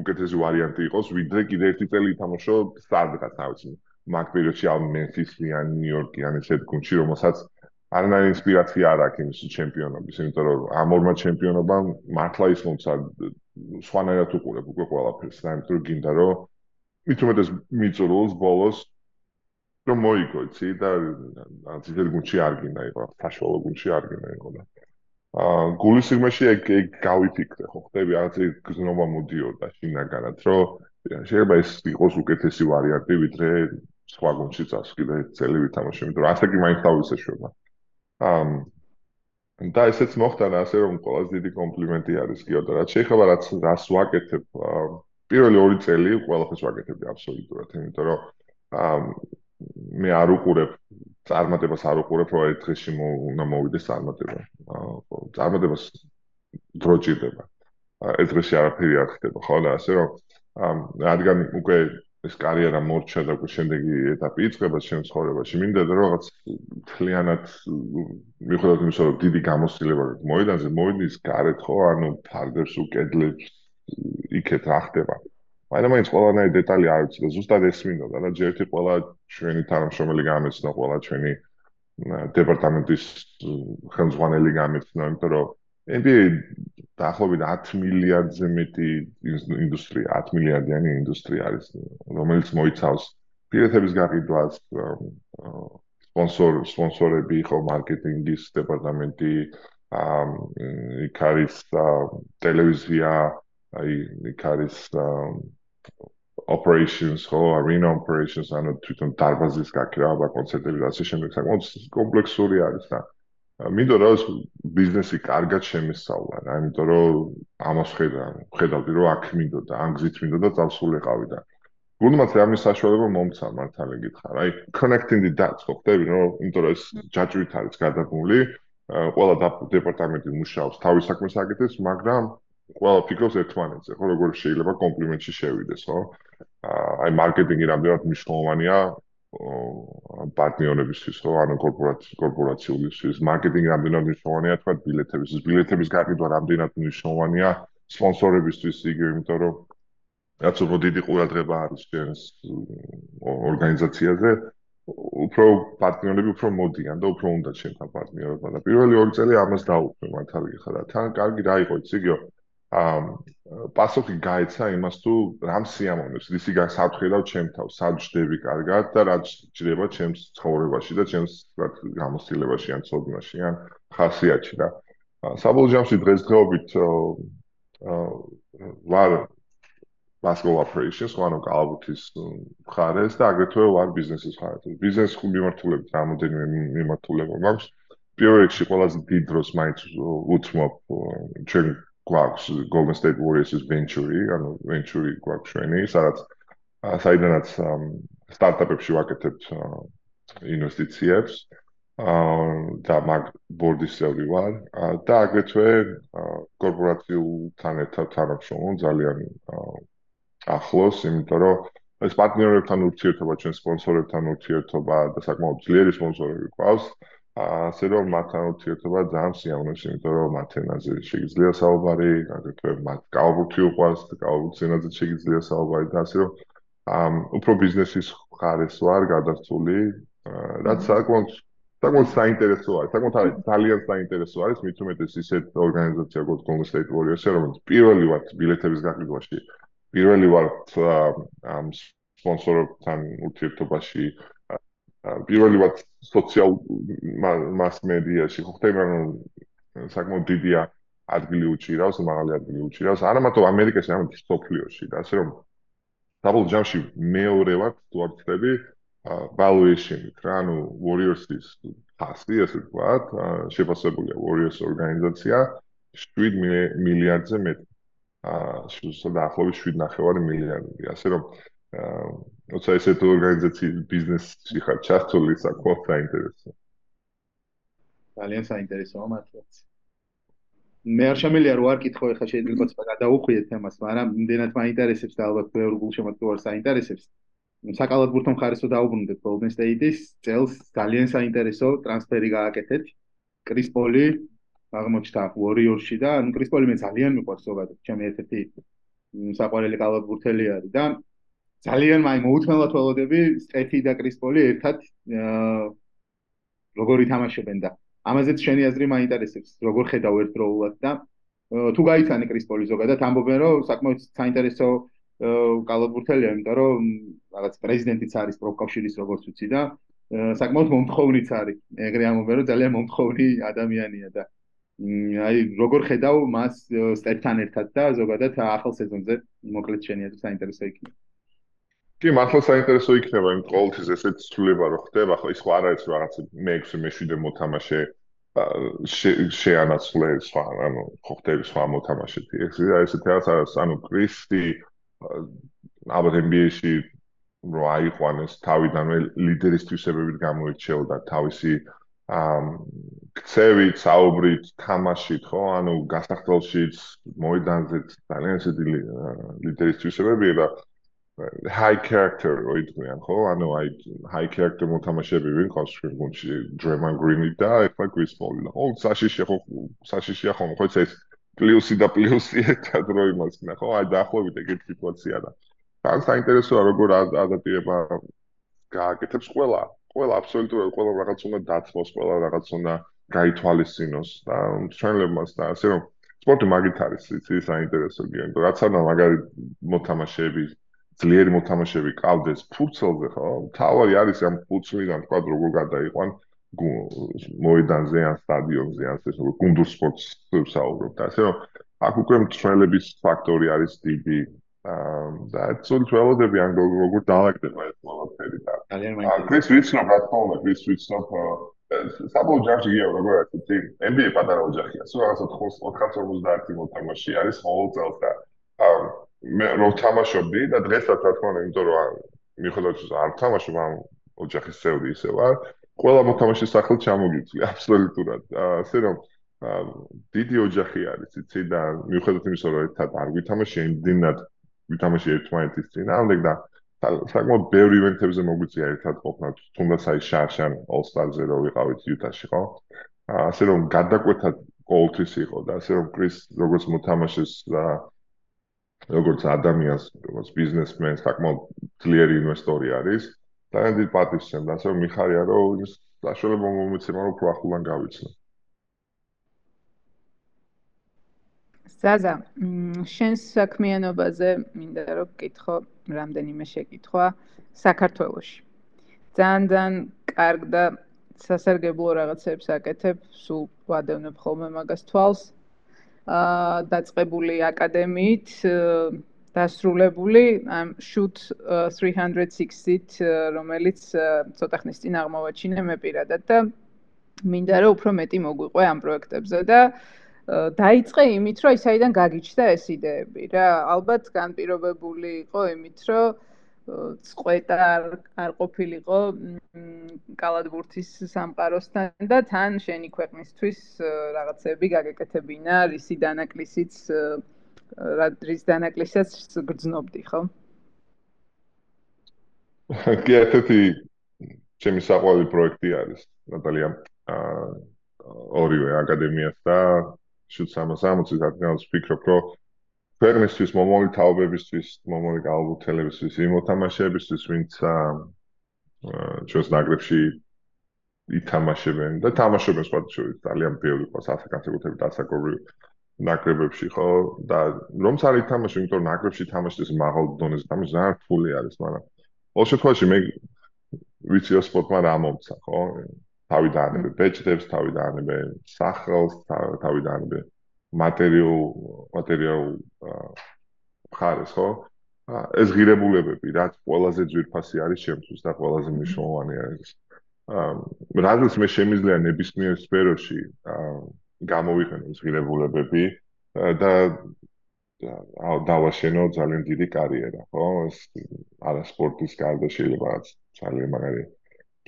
უკეთესი ვარიანტი იყოს, ვიდრე კიდე ერთი წელი ითამაშო სადღაც, რა ვიცი, მაგ პერიოდში ამ მემფისი ან ნიუ-იორკი ან ესეთ გუნდში, რომელსაც არანაირი ინსპირაცია არ აქვს იმის ჩემპიონობის, იმიტომ რომ ამ ორმა ჩემპიონობამ მართლა ის მომცა სხვანაირად უყურებ უკვე ყველაფერს, და იმიტომ რომ გინდა რომ მით უმეტეს მიწურულს ბოლოს რომ მოიგო, იცი და ციტერ გუნდში არ გინდა იყო, საშუალო გუნდში არ გინდა იყო და აა გულის სიღმაში ეგ ეგ გავითიქრე ხო ხდები რაღაც გზნობა მოდიოდა შინაგანად რომ შეიძლება ეს იყოს უკეთესი ვარიანტი, ვიდრე სხვა გუნდში კიდე წელი ვითამაშო, იმიტომ რომ ასე კი მაინც თავისეშვება. ამ და ესეც მოხდა და ასე რომ ყველაზე დიდი კომპლიმენტი არის გიო და რაც შეიძლება რაც რას ვაკეთებ პირველი ორი წელი ყველაფერს ვაკეთებდი აბსოლუტურად, იმიტომ რომ ამ მე არ უყურებ წარმატებას არ უყურებ რომ ერთ დღეში უნდა მოვიდეს წარმატება. წარმატებას დრო ჭირდება. ერთ დღეში არაფერი არ ხდება, ხო და ასე რომ რადგან უკვე ეს კარიერა მორჩა და უკვე შემდეგი ეტაპი იწყება შენ ცხოვრებაში, მინდა რომ რაღაც თლიანად მიხვდეთ იმის რომ დიდი გამოსილება მოედანზე მოედის გარეთ ხო, ანუ ფარდებს უკედლებს იქეთ რა ხდება. მაგრამ მაინც ყველანაირი დეტალი არ ვიცი და ზუსტად ეს მინდოდა და ჯერ ერთი ყველა ჩვენი თანამშრომელი გამეცნო, ყველა ჩვენი დეპარტამენტის ხელმძღვანელი გამეცნო, იმიტომ რომ NBA დაახლოებით 10 მილიარდზე მეტი ინდუსტრია, 10 მილიარდიანი ინდუსტრია არის, რომელიც მოიცავს პირეთების გაყიდვას, სპონსორ სპონსორები, ხო, მარკეტინგის დეპარტამენტი, აა იქ არის ტელევიზია, აი იქ არის operations, ხო, arena operations, ანუ თვითონ დარბაზის გაქრა, კონცერტები და ასე შემდეგ, საკმაოდ კომპლექსური არის და მინდო რა ეს ბიზნესი კარგად შემესწავლა რა იმიტომ რომ ამას ხედა ხედავდი რომ აქ მინდო და ამ გზით მინდო და წავსულიყავი და გუნდმაც ამის საშუალება მომცა მართალი გითხრა აი connecting the dots ხო ხდები რომ იმიტომ რომ ეს ჯაჭვით არის გადაგული ყველა დეპარტამენტი მუშაობს თავის საქმეს აკეთებს მაგრამ ყველა ფიქრობს ერთმანეთზე ხო როგორ შეიძლება კომპლიმენტში შევიდეს ხო აი მარკეტინგი რამდენად მნიშვნელოვანია პარტნიორებისთვის ხო ანუ კორპორაციის კორპორაციულისთვის. მარკეტინგი რამდენად მნიშვნელოვანია თქვა ბილეთების. ბილეთების გაყიდვა რამდენად მნიშვნელოვანია სპონსორებისთვის იგივე იმიტომ რომ რაც უფრო დიდი ყურადღება არის ჩვენს ორგანიზაციაზე უფრო პარტნიორები უფრო მოდიან და უფრო უნდა ჩვენთან პარტნიორობა და პირველი ორი წელი ამას დაუკვე მართალი ხარ და თან კარგი რა იყო იგივე პასუხი გაეცა იმას თუ რამ სიამოვნებს ისი გასაფრთხილავ ჩემ თავს საჯდები კარგად და რა ჭირება ჩემს ცხოვრებაში და ჩემს გამოცდილებაში ან ცოდნაში ან ხასიათში და საბოლოო ჯამში დღესდღეობით ვარ basketball operations ანუ კალაბუთის მხარეს და აგრეთვე ვარ ბიზნესის მხარეს. ბიზნეს მიმართულებით რამოდენიმე მიმართულება მაქვს პირველ რიგში ყველაზე დიდ დროს მაინც უთმობ ჩვენ გვაქვს Golden State Warriors-ის venture-ი, ანუ venture-ი გვაქვს ჩვენი, სადაც საიდანაც სტარტაპებში ვაკეთებთ ინვესტიციებს და მაგ ბორდის წევრი ვარ და აგრეთვე კორპორაციულთან ერთად თანამშრომლობ ძალიან ახლოს, იმიტომ რომ ეს პარტნიორებთან ურთიერთობა, ჩვენ სპონსორებთან ურთიერთობა და საკმაოდ ძლიერი სპონსორები გვყავს. ასე რომ მათთან ურთიერთობა ძალიან სიამოვნებს, იმიტომ რომ მათენაზე შეიძლება საუბარი, აგრეთვე მათ კაუბუთი უყვარს, კაუბუთინაზე შეიძლება საუბარი და ასე რომ ამ უფრო ბიზნესის ხარეს ვარ გადართული, რაც საკმაოდ საკმაოდ საინტერესო არის, საკმაოდ ძალიან საინტერესო არის, მით უმეტეს ისეთ ორგანიზაცია როგორც Golden State Warriors, რომელიც პირველი ვარ ბილეთების გაყიდვაში, პირველი ვარ ამ სპონსორებთან ურთიერთობაში პირველი ვარ სოციალ მას მედიაში ხო ხდება რომ საკმაოდ დიდია ადგილი უჭირავს, მაღალი ადგილი უჭირავს, არა მარტო ამერიკაში, არამედ სოფლიოში და ასე რომ დაბლ ჯამში მეორე ვარ თუ არ ვწდები valuation-ით რა, ანუ Warriors-ის ფასი, ასე ვთქვათ, შეფასებულია Warriors ორგანიზაცია 7 მილიარდზე მეტი. აა, შეიძლება დაახლოებით 7.5 მილიარდი, ასე რომ როცა ესეთ ორგანიზაციის ბიზნესში ხარ ჩართული, საკმაოდ საინტერესო. ძალიან საინტერესოა მართლაც. მე არ შემიძლია რო არ კითხო ახლა შეიძლება ცოტა გადაუხვიეთ თემას, მაგრამ იმდენად მაინტერესებს და ალბათ ბევრ გულშემატკივარს საინტერესებს. საკალათბურთო მხარესო დაუბრუნდეთ Golden State-ის წელს ძალიან საინტერესო ტრანსფერი გააკეთეთ. კრის პოლი აღმოჩნდა Warriors-ში და ანუ კრის პოლი მე ძალიან მიყვარს ზოგადად, ჩემი ერთ-ერთი საყვარელი კალათბურთელი არის და ძალიან მაი მოუთმელად ველოდები სტეფი და კრისპოლი ერთად როგორ ითამაშებენ და ამაზეც შენი აზრი მაინტერესებს როგორ ხედავ ერთდროულად და თუ გაიცანი კრისპოლი ზოგადად ამბობენ რომ საკმაოდ საინტერესო კალათბურთელია იმიტომ რომ რაღაც პრეზიდენტიც არის პროფკავშირის როგორც ვიცი და საკმაოდ მომთხოვნიც არის ეგრე ამბობენ რომ ძალიან მომთხოვნი ადამიანია და აი როგორ ხედავ მას სტეფთან ერთად და ზოგადად ახალ სეზონზე მოკლედ შენი აზრით საინტერესო იქნება. კი, მართლა საინტერესო იქნება, იმიტომ ყოველთვის ესეც ცვლილება რო ხდება, ხო ის ხო არ არის რაღაც მე-6 მე-7 მოთამაშე შეანაცვლე სხვა, ანუ ხო ხდები სხვა მოთამაშეთი. ეს ესეთი რაღაც არის, ანუ კრისტი ალბათ NBA-ში რო აიყვანეს თავიდანვე ლიდერის თვისებებით გამოირჩეოდა თავისი ამ ქცევით, საუბრით, თამაშით, ხო? ანუ გასახდელშიც, მოედანზეც ძალიან ისეთი ლიდერის თვისებები და high character როიდგიან, ხო? ანუ აი high character მოთამაშეები ვინ ყავს გუნდში? Draymond Green და ეხლა Chris Paul. ხო, საშიში ხო, საშიშია ხო, ხო ეს პლუსი და პლუსი ერთად რო იმას ნა, ხო? აი დაახლოებით ეგეთი სიტუაცია და ძალიან საინტერესოა როგორ ადაპტირება გააკეთებს ყველა ყველა აბსოლუტურად ყველა რაღაც უნდა დაცმოს, ყველა რაღაც უნდა გაითვალისწინოს და ჩვენლებმაც და ასე რომ სპორტი მაგით არის, იცი საინტერესო გია, რაც არა მაგარი მოთამაშეები, ძლიერი მოთამაშეები ყავდეს ფურცელზე, ხო? თავი არის ამ ფურცლიდან თქვა როგორ გადაიყვან მოედანზე ან სტადიონზე ან ესე რომ გუნდურ სპორტს ვსაუბრობ და ასე რომ აქ უკვე მწვრთნელების ფაქტორი არის დიდი და ცოტა თვალოდები ან როგორ დაალაგდება ეს ყველაფერი და კრის ვიცნობ რა თქმა უნდა, კრის ვიცნობ საბოლოო ჯამში გია როგორ არის თი NBA პატარა ოჯახია. სულ რაღაცა 450 მოთამაშე არის ყოველ წელს და მე რო თამაშობდი და დღესაც რა თქმა უნდა, იმიტომ რომ მიხედავთ რომ არ თამაშობ ამ ოჯახის წევრი ისე ვარ, ყველა მოთამაშის სახელს ჩამოგიწვი აბსოლუტურად. ასე რომ დიდი ოჯახი არის, იცი და მიუხედავად იმისა, რომ ერთად არ ვითამაშე იმდენად ვითამაშე ერთმანეთის წინააღმდეგ და საკმაოდ ბევრი ივენთებზე მოგვიწია ერთად ყოფნა თუნდაც აი შარშან ოლსტარზე რო ვიყავით იუტაში ხო ასე რომ გადაკვეთა ყოველთვის იყო და ასე რომ კრის როგორც მოთამაშეს და როგორც ადამიანს როგორც ბიზნესმენს საკმაოდ ძლიერი ინვესტორი არის და დიდი პატივს და ასე რომ მიხარია რომ ის საშუალება მომეცემა რომ უფრო ახლან გავიცნო ზაზა, შენს საქმიანობაზე მინდა რომ გკითხო რამდენიმე შეკითხვა საქართველოში. ძალიან კარგ და სასარგებლო რაღაცებს აკეთებ, სულ ვადევნებ ხოლმე მაგას თვალს. დაწყებული აკადემიით დასრულებული ამ shoot 360-ით, რომელიც ცოტა ხნის წინ აღმოვაჩინე მე პირადად და მინდა რომ უფრო მეტი მოგვიყვე ამ პროექტებზე და დაიწყე იმით, რომ ისაიდან გაგიჩნდა ეს იდეები რა. ალბათ განპირობებული იყო იმით, რომ წყვეტა არ ყოფილიყო კალათბურთის სამყაროსთან და თან შენი ქვეყნისთვის რაღაცები გაგეკეთებინა, რისი დანაკლისიც რის დანაკლისიც გრძნობდი, ხო? კი, ესეთი ჩემი საყვარელი პროექტი არის, ნატალია. აა ორივე აკადემიას და შუთ 60-ს რადგანაც ვფიქრობ, რომ ფერმისთვის, მომავალი თაობებისთვის, მომავალი გალბუთელებისთვის, იმ მოთამაშეებისთვის, ვინც ჩვენს ნაკრებში ითამაშებენ და თამაშობენ სხვა შორის ძალიან ბევრი ყავს ასაკანცებუთები და ასაკობრივ ნაკრებებში, ხო? და რომც არ ითამაშე, იმიტომ რომ ნაკრებში თამაშდეს მაღალ დონეზე, თამაში ძალიან რთული არის, მაგრამ ყოველ შემთხვევაში მე ვიცი რომ სპორტმა რა მომცა, ხო? თავი დაანებე ბეჭდებს, თავი დაანებე სახელს, თავი დაანებე მატერიალ მატერიალ ხარეს, ხო? ეს ღირებულებები, რაც ყველაზე ძვირფასი არის ჩემთვის და ყველაზე მნიშვნელოვანი არის. რადგან მე შემიძლია ნებისმიერ სფეროში გამოვიყენო ეს ღირებულებები და დავაშენო ძალიან დიდი კარიერა, ხო? ეს არა სპორტის გარდა შეიძლება ძალიან მაგარი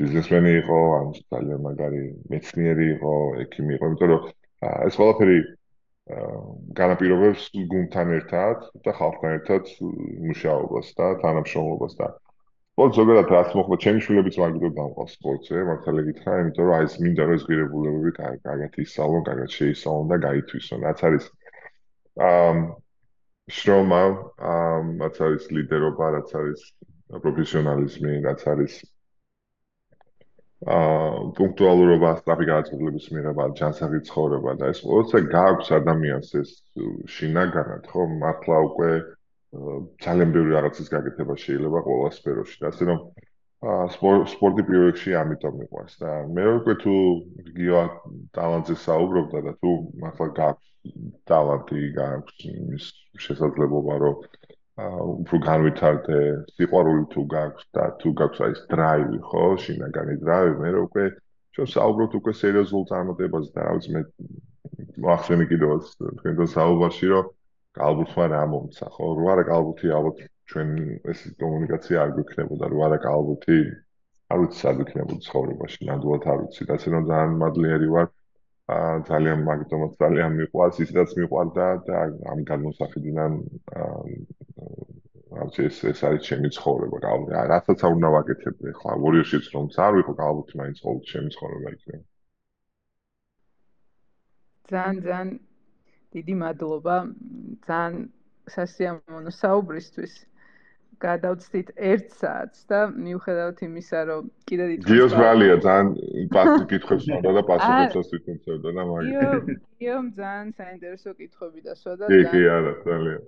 ბიზნესმენი იყო, ან ძალიან მაგარი მეცნიერი იყო, ექიმი იყო, იმიტომ რომ ეს ყველაფერი განაპირობებს გუნდთან ერთად და ხალხთან ერთად მუშაობას და თანამშრომლობას და სპორტ ზოგადად რაც მოხდა ჩემი შვილებიც მაგდროულად დამყავს სპორტზე, მართალი გითხრა, იმიტომ რომ აი ეს მინდა რომ ეს ღირებულებები კარგად ისწავლონ, კარგად შეისწავლონ და გაითვისონ. რაც არის აა შრომა, აა რაც არის ლიდერობა, რაც არის პროფესიონალიზმი, რაც არის აა პუნქტუალურობა, სწრაფი გადაწყვეტილების მიღება, ჯანსაღი ცხოვრება და ეს ყოველთვის გააქვს ადამიანს ეს შინაგანად, ხო? მართლა უკვე ძალიან ბევრი რაღაცის გაკეთება შეიძლება ყველა სფეროში. ასე რომ სპორტი პირველ რიგში ამიტომ მიყვარს და მე უკვე თუ გიო ტალანტზე საუბრობდა და თუ ახლა გაქვს ტალანტი გაქვს იმის შესაძლებლობა რომ უფრო განვითარდე სიყვარული თუ გაქვს და თუ გაქვს აი ეს დრაივი ხო შინაგანი დრაივი მე უკვე ჩვენ საუბრობთ უკვე სერიოზულ წარმატებაზე და რა ვიცი მე ახსენე კიდევაც თქვენ და საუბარში რომ ალბათ ხარ რა მომცა ხო? რო არა ალბათი ალბათ ჩვენ ეს კომუნიკაცია არ გვიქნებოდა რომ არა კალბუთი არ ვიცი სად იქნებოდა ცხოვრებაში ნამდვილად არ ვიცი და ასე რომ ძალიან მადლიერი ვარ ძალიან მაგიტომაც ძალიან მიყვარს ისედაც მიყვარდა და ამ განმოსახედიდან აა ეს ეს არის ჩემი ცხოვრება. აა რასაც არ უნდა ვაკეთებ ხო ვორიოშიც რომ წარ ვიყო კალბუთი მაინც ყოველთვის ჩემი ცხოვრება იქნება ძალიან ძალიან დიდი მადლობა ძალიან სასიამოვნო საუბრისთვის გადავწდით 1 საათს და მიუხედავად იმისა, რომ კიდე დიდ გიოს ვალია ძალიან პასი კითხებს მომდა და პასუხებსაც თვითონ წერდა და მაგით. გიო, გიო ძალიან საინტერესო კითხვები დასვა და კი, კი, არა, ძალიან.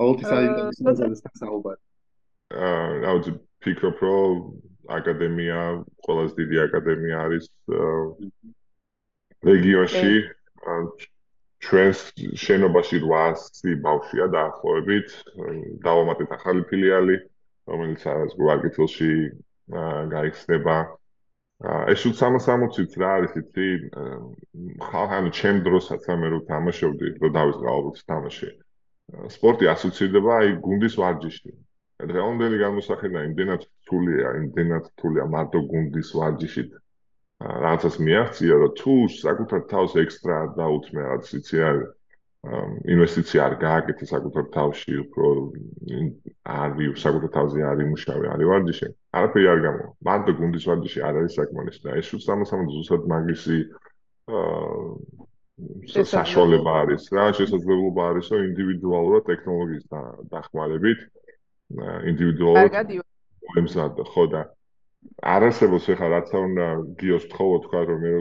აუთი საინტერესო საუბარი. აა, რა ვიცი, ფიქრობ, რომ აკადემია, ყველაზე დიდი აკადემია არის რეგიონში. ჩვენს შენობაში 800 ბავშვია დაახლოებით. დავამატეთ ახალი ფილიალი, რომელიც არის გვარკეთილში გაიხსნება. ეს უ 360-ით რა არის იცი? ხალხი ჩემ დროსაც ამე რო თამაშობდი, რო დავიწყე ალბათ თამაში. სპორტი ასოცირდება აი გუნდის ვარჯიში. დღევანდელი გამოსახედა იმდენად რთულია, იმდენად რთულია მარტო გუნდის ვარჯიშით. რაღაცას მიაღწია რომ თუ საკუთარ თავს ექსტრა დაუთმე რაღაც იცი არ ინვესტიცია არ გააკეთე საკუთარ თავში უფრო არი საკუთარ თავზე არ იმუშავე არი ვარჯიში არაფერი არ გამო. მანდ გუნდის ვარჯიში არ არის საკმარისი და ეს უცამასამოდ ზუსტად მაგისი აა საშუალება არის რა შესაძლებლობა არის რომ ინდივიდუალურად ტექნოლოგიის დახმარებით ინდივიდუალურად მოემზადო. ხო და არ არსებობს ახლა რაც არ უნდა გიოს თხოვო თქვა რომ მე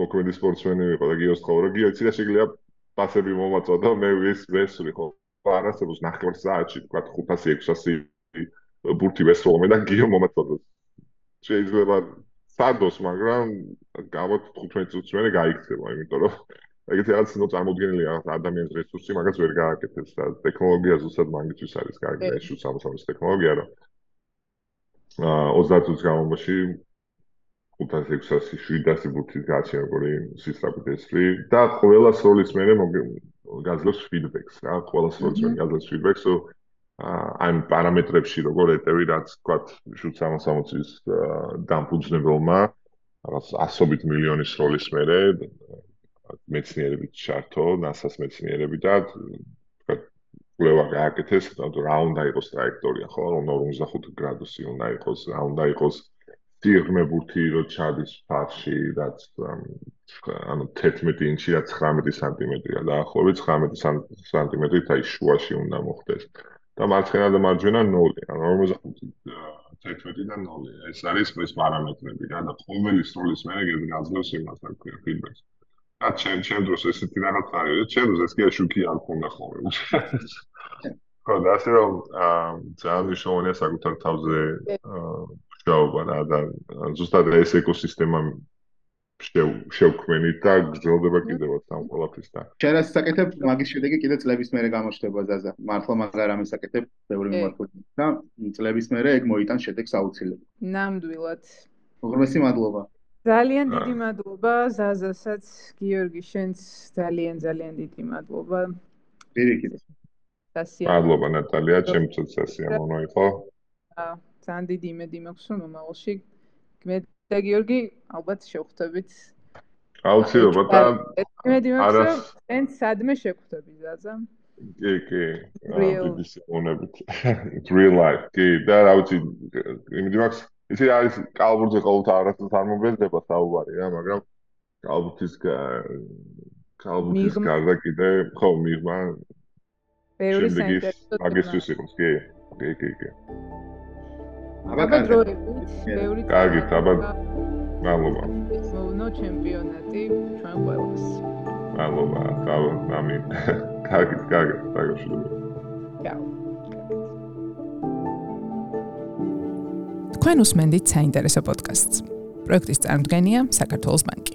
მოქმედი სპორტსმენი ვიყო და გიოს თხოვო რომ გიო ცილა შეგიძლია პასები მომაწვა და მე ვის ვესვრი ხო? არ არსებობს ნახევარ საათში თქვა 500-600 ბურთი ვესროლო მე და გიო მომაწვა შეიძლება სადოს მაგრამ გავოთ 15 წუთს მე გაიქცევა იმიტომ რომ ეგეთი რაღაც ნუ წარმოდგენილი რაღაც ადამიანის რესურსი მაგას ვერ გააკეთებს და ტექნოლოგია ზუსტად მაგისთვის არის კარგი ეს უცამოსამოს ტექნოლოგია რომ 30 წუთის განმავლობაში 500-600-700 ბუთის გაჩენა როგორი სისტრაფით ესრი და ყველა სროლის მერე გაძლევს ფიდბექს რა ყველა სროლის მერე გაძლევს ფიდბექს აი პარამეტრებში როგორ ეტევი რაც თქვა 760-ის დამფუძნებელმა რაღაც ასობით მილიონი სროლის მერე მეცნიერებით ჩართო NASA-ს მეცნიერები და კვლევა გააკეთეს, თუმცა რა უნდა იყოს ტრაექტორია, ხო? რომ 45 გრადუსი უნდა იყოს, რა უნდა იყოს სიღრმებუთი, რომ ჩადის ფარში, რაც ანუ 11 ინჩი და 19 სანტიმეტრია, დაახლოებით 19 სანტიმეტრით აი შუაში უნდა მოხდეს. და მარცხენა და მარჯვენა 0, ანუ 45 11 და 0. ეს არის ეს პარამეტრები რა და ყოველი სროლის მერე გაძლევს იმას, რა ქვია, ფიდბექს. და ჩემ ჩემ დროს ესეთი რაღაც არის, ჩემ დროს ეს კი შუქი არ ქონდა ხოლმე. ხო, და ასე რომ ძალიან მნიშვნელოვანია საკუთარ თავზე მუშაობა რა და ზუსტად ეს ეკოსისტემა შევქმნით და გრძელდება კიდევაც ამ ყველაფრის და. შენ რაც საკეთებ, მაგის შედეგი კიდე წლების მერე გამოჩნდება ზაზა. მართლა მაგარ ამის საკეთებ, ბევრი მიმართულებით და წლების მერე ეგ მოიტან შედეგს აუცილებლად. ნამდვილად. უღრმესი მადლობა. ძალიან დიდი მადლობა ზაზასაც, გიორგი შენც ძალიან ძალიან დიდი მადლობა. პირიქით. მადლობა ნატალია, ჩემთვის სასიამოვნო იყო. აა, ძალიან დიდი იმედი მაქვს, რომ მომავალში მე და გიორგი ალბათ შევხვდებით. აუცილებლად და იმედი მაქვს, რომ ჩვენ სადმე შევხვდებით ზაზა. კი, კი. დიდი სიმონებით. It's real life. კი, და რა ვიცი, იმედი მაქვს ისი არის კალბურთზე ყოველთვის არასდროს არ მოგეძება საუბარი რა, მაგრამ კალბურთის კალბურთის გარდა კიდე ხო მიღმა ბევრი საინტერესო მაგისტრის იყოს, კი, კი, კი, კი. აბა დროებით, ბევრი კარგი, აბა მადლობა. ნო ჩემპიონატი ჩვენ ყველას. მადლობა, თავ ამი. კარგი, კარგი, დაგაშურე. ჩაო. თქვენ უსმენთ საინტერესო პოდკასტს. პროექტის წარმოდგენია საქართველოს ბანკი.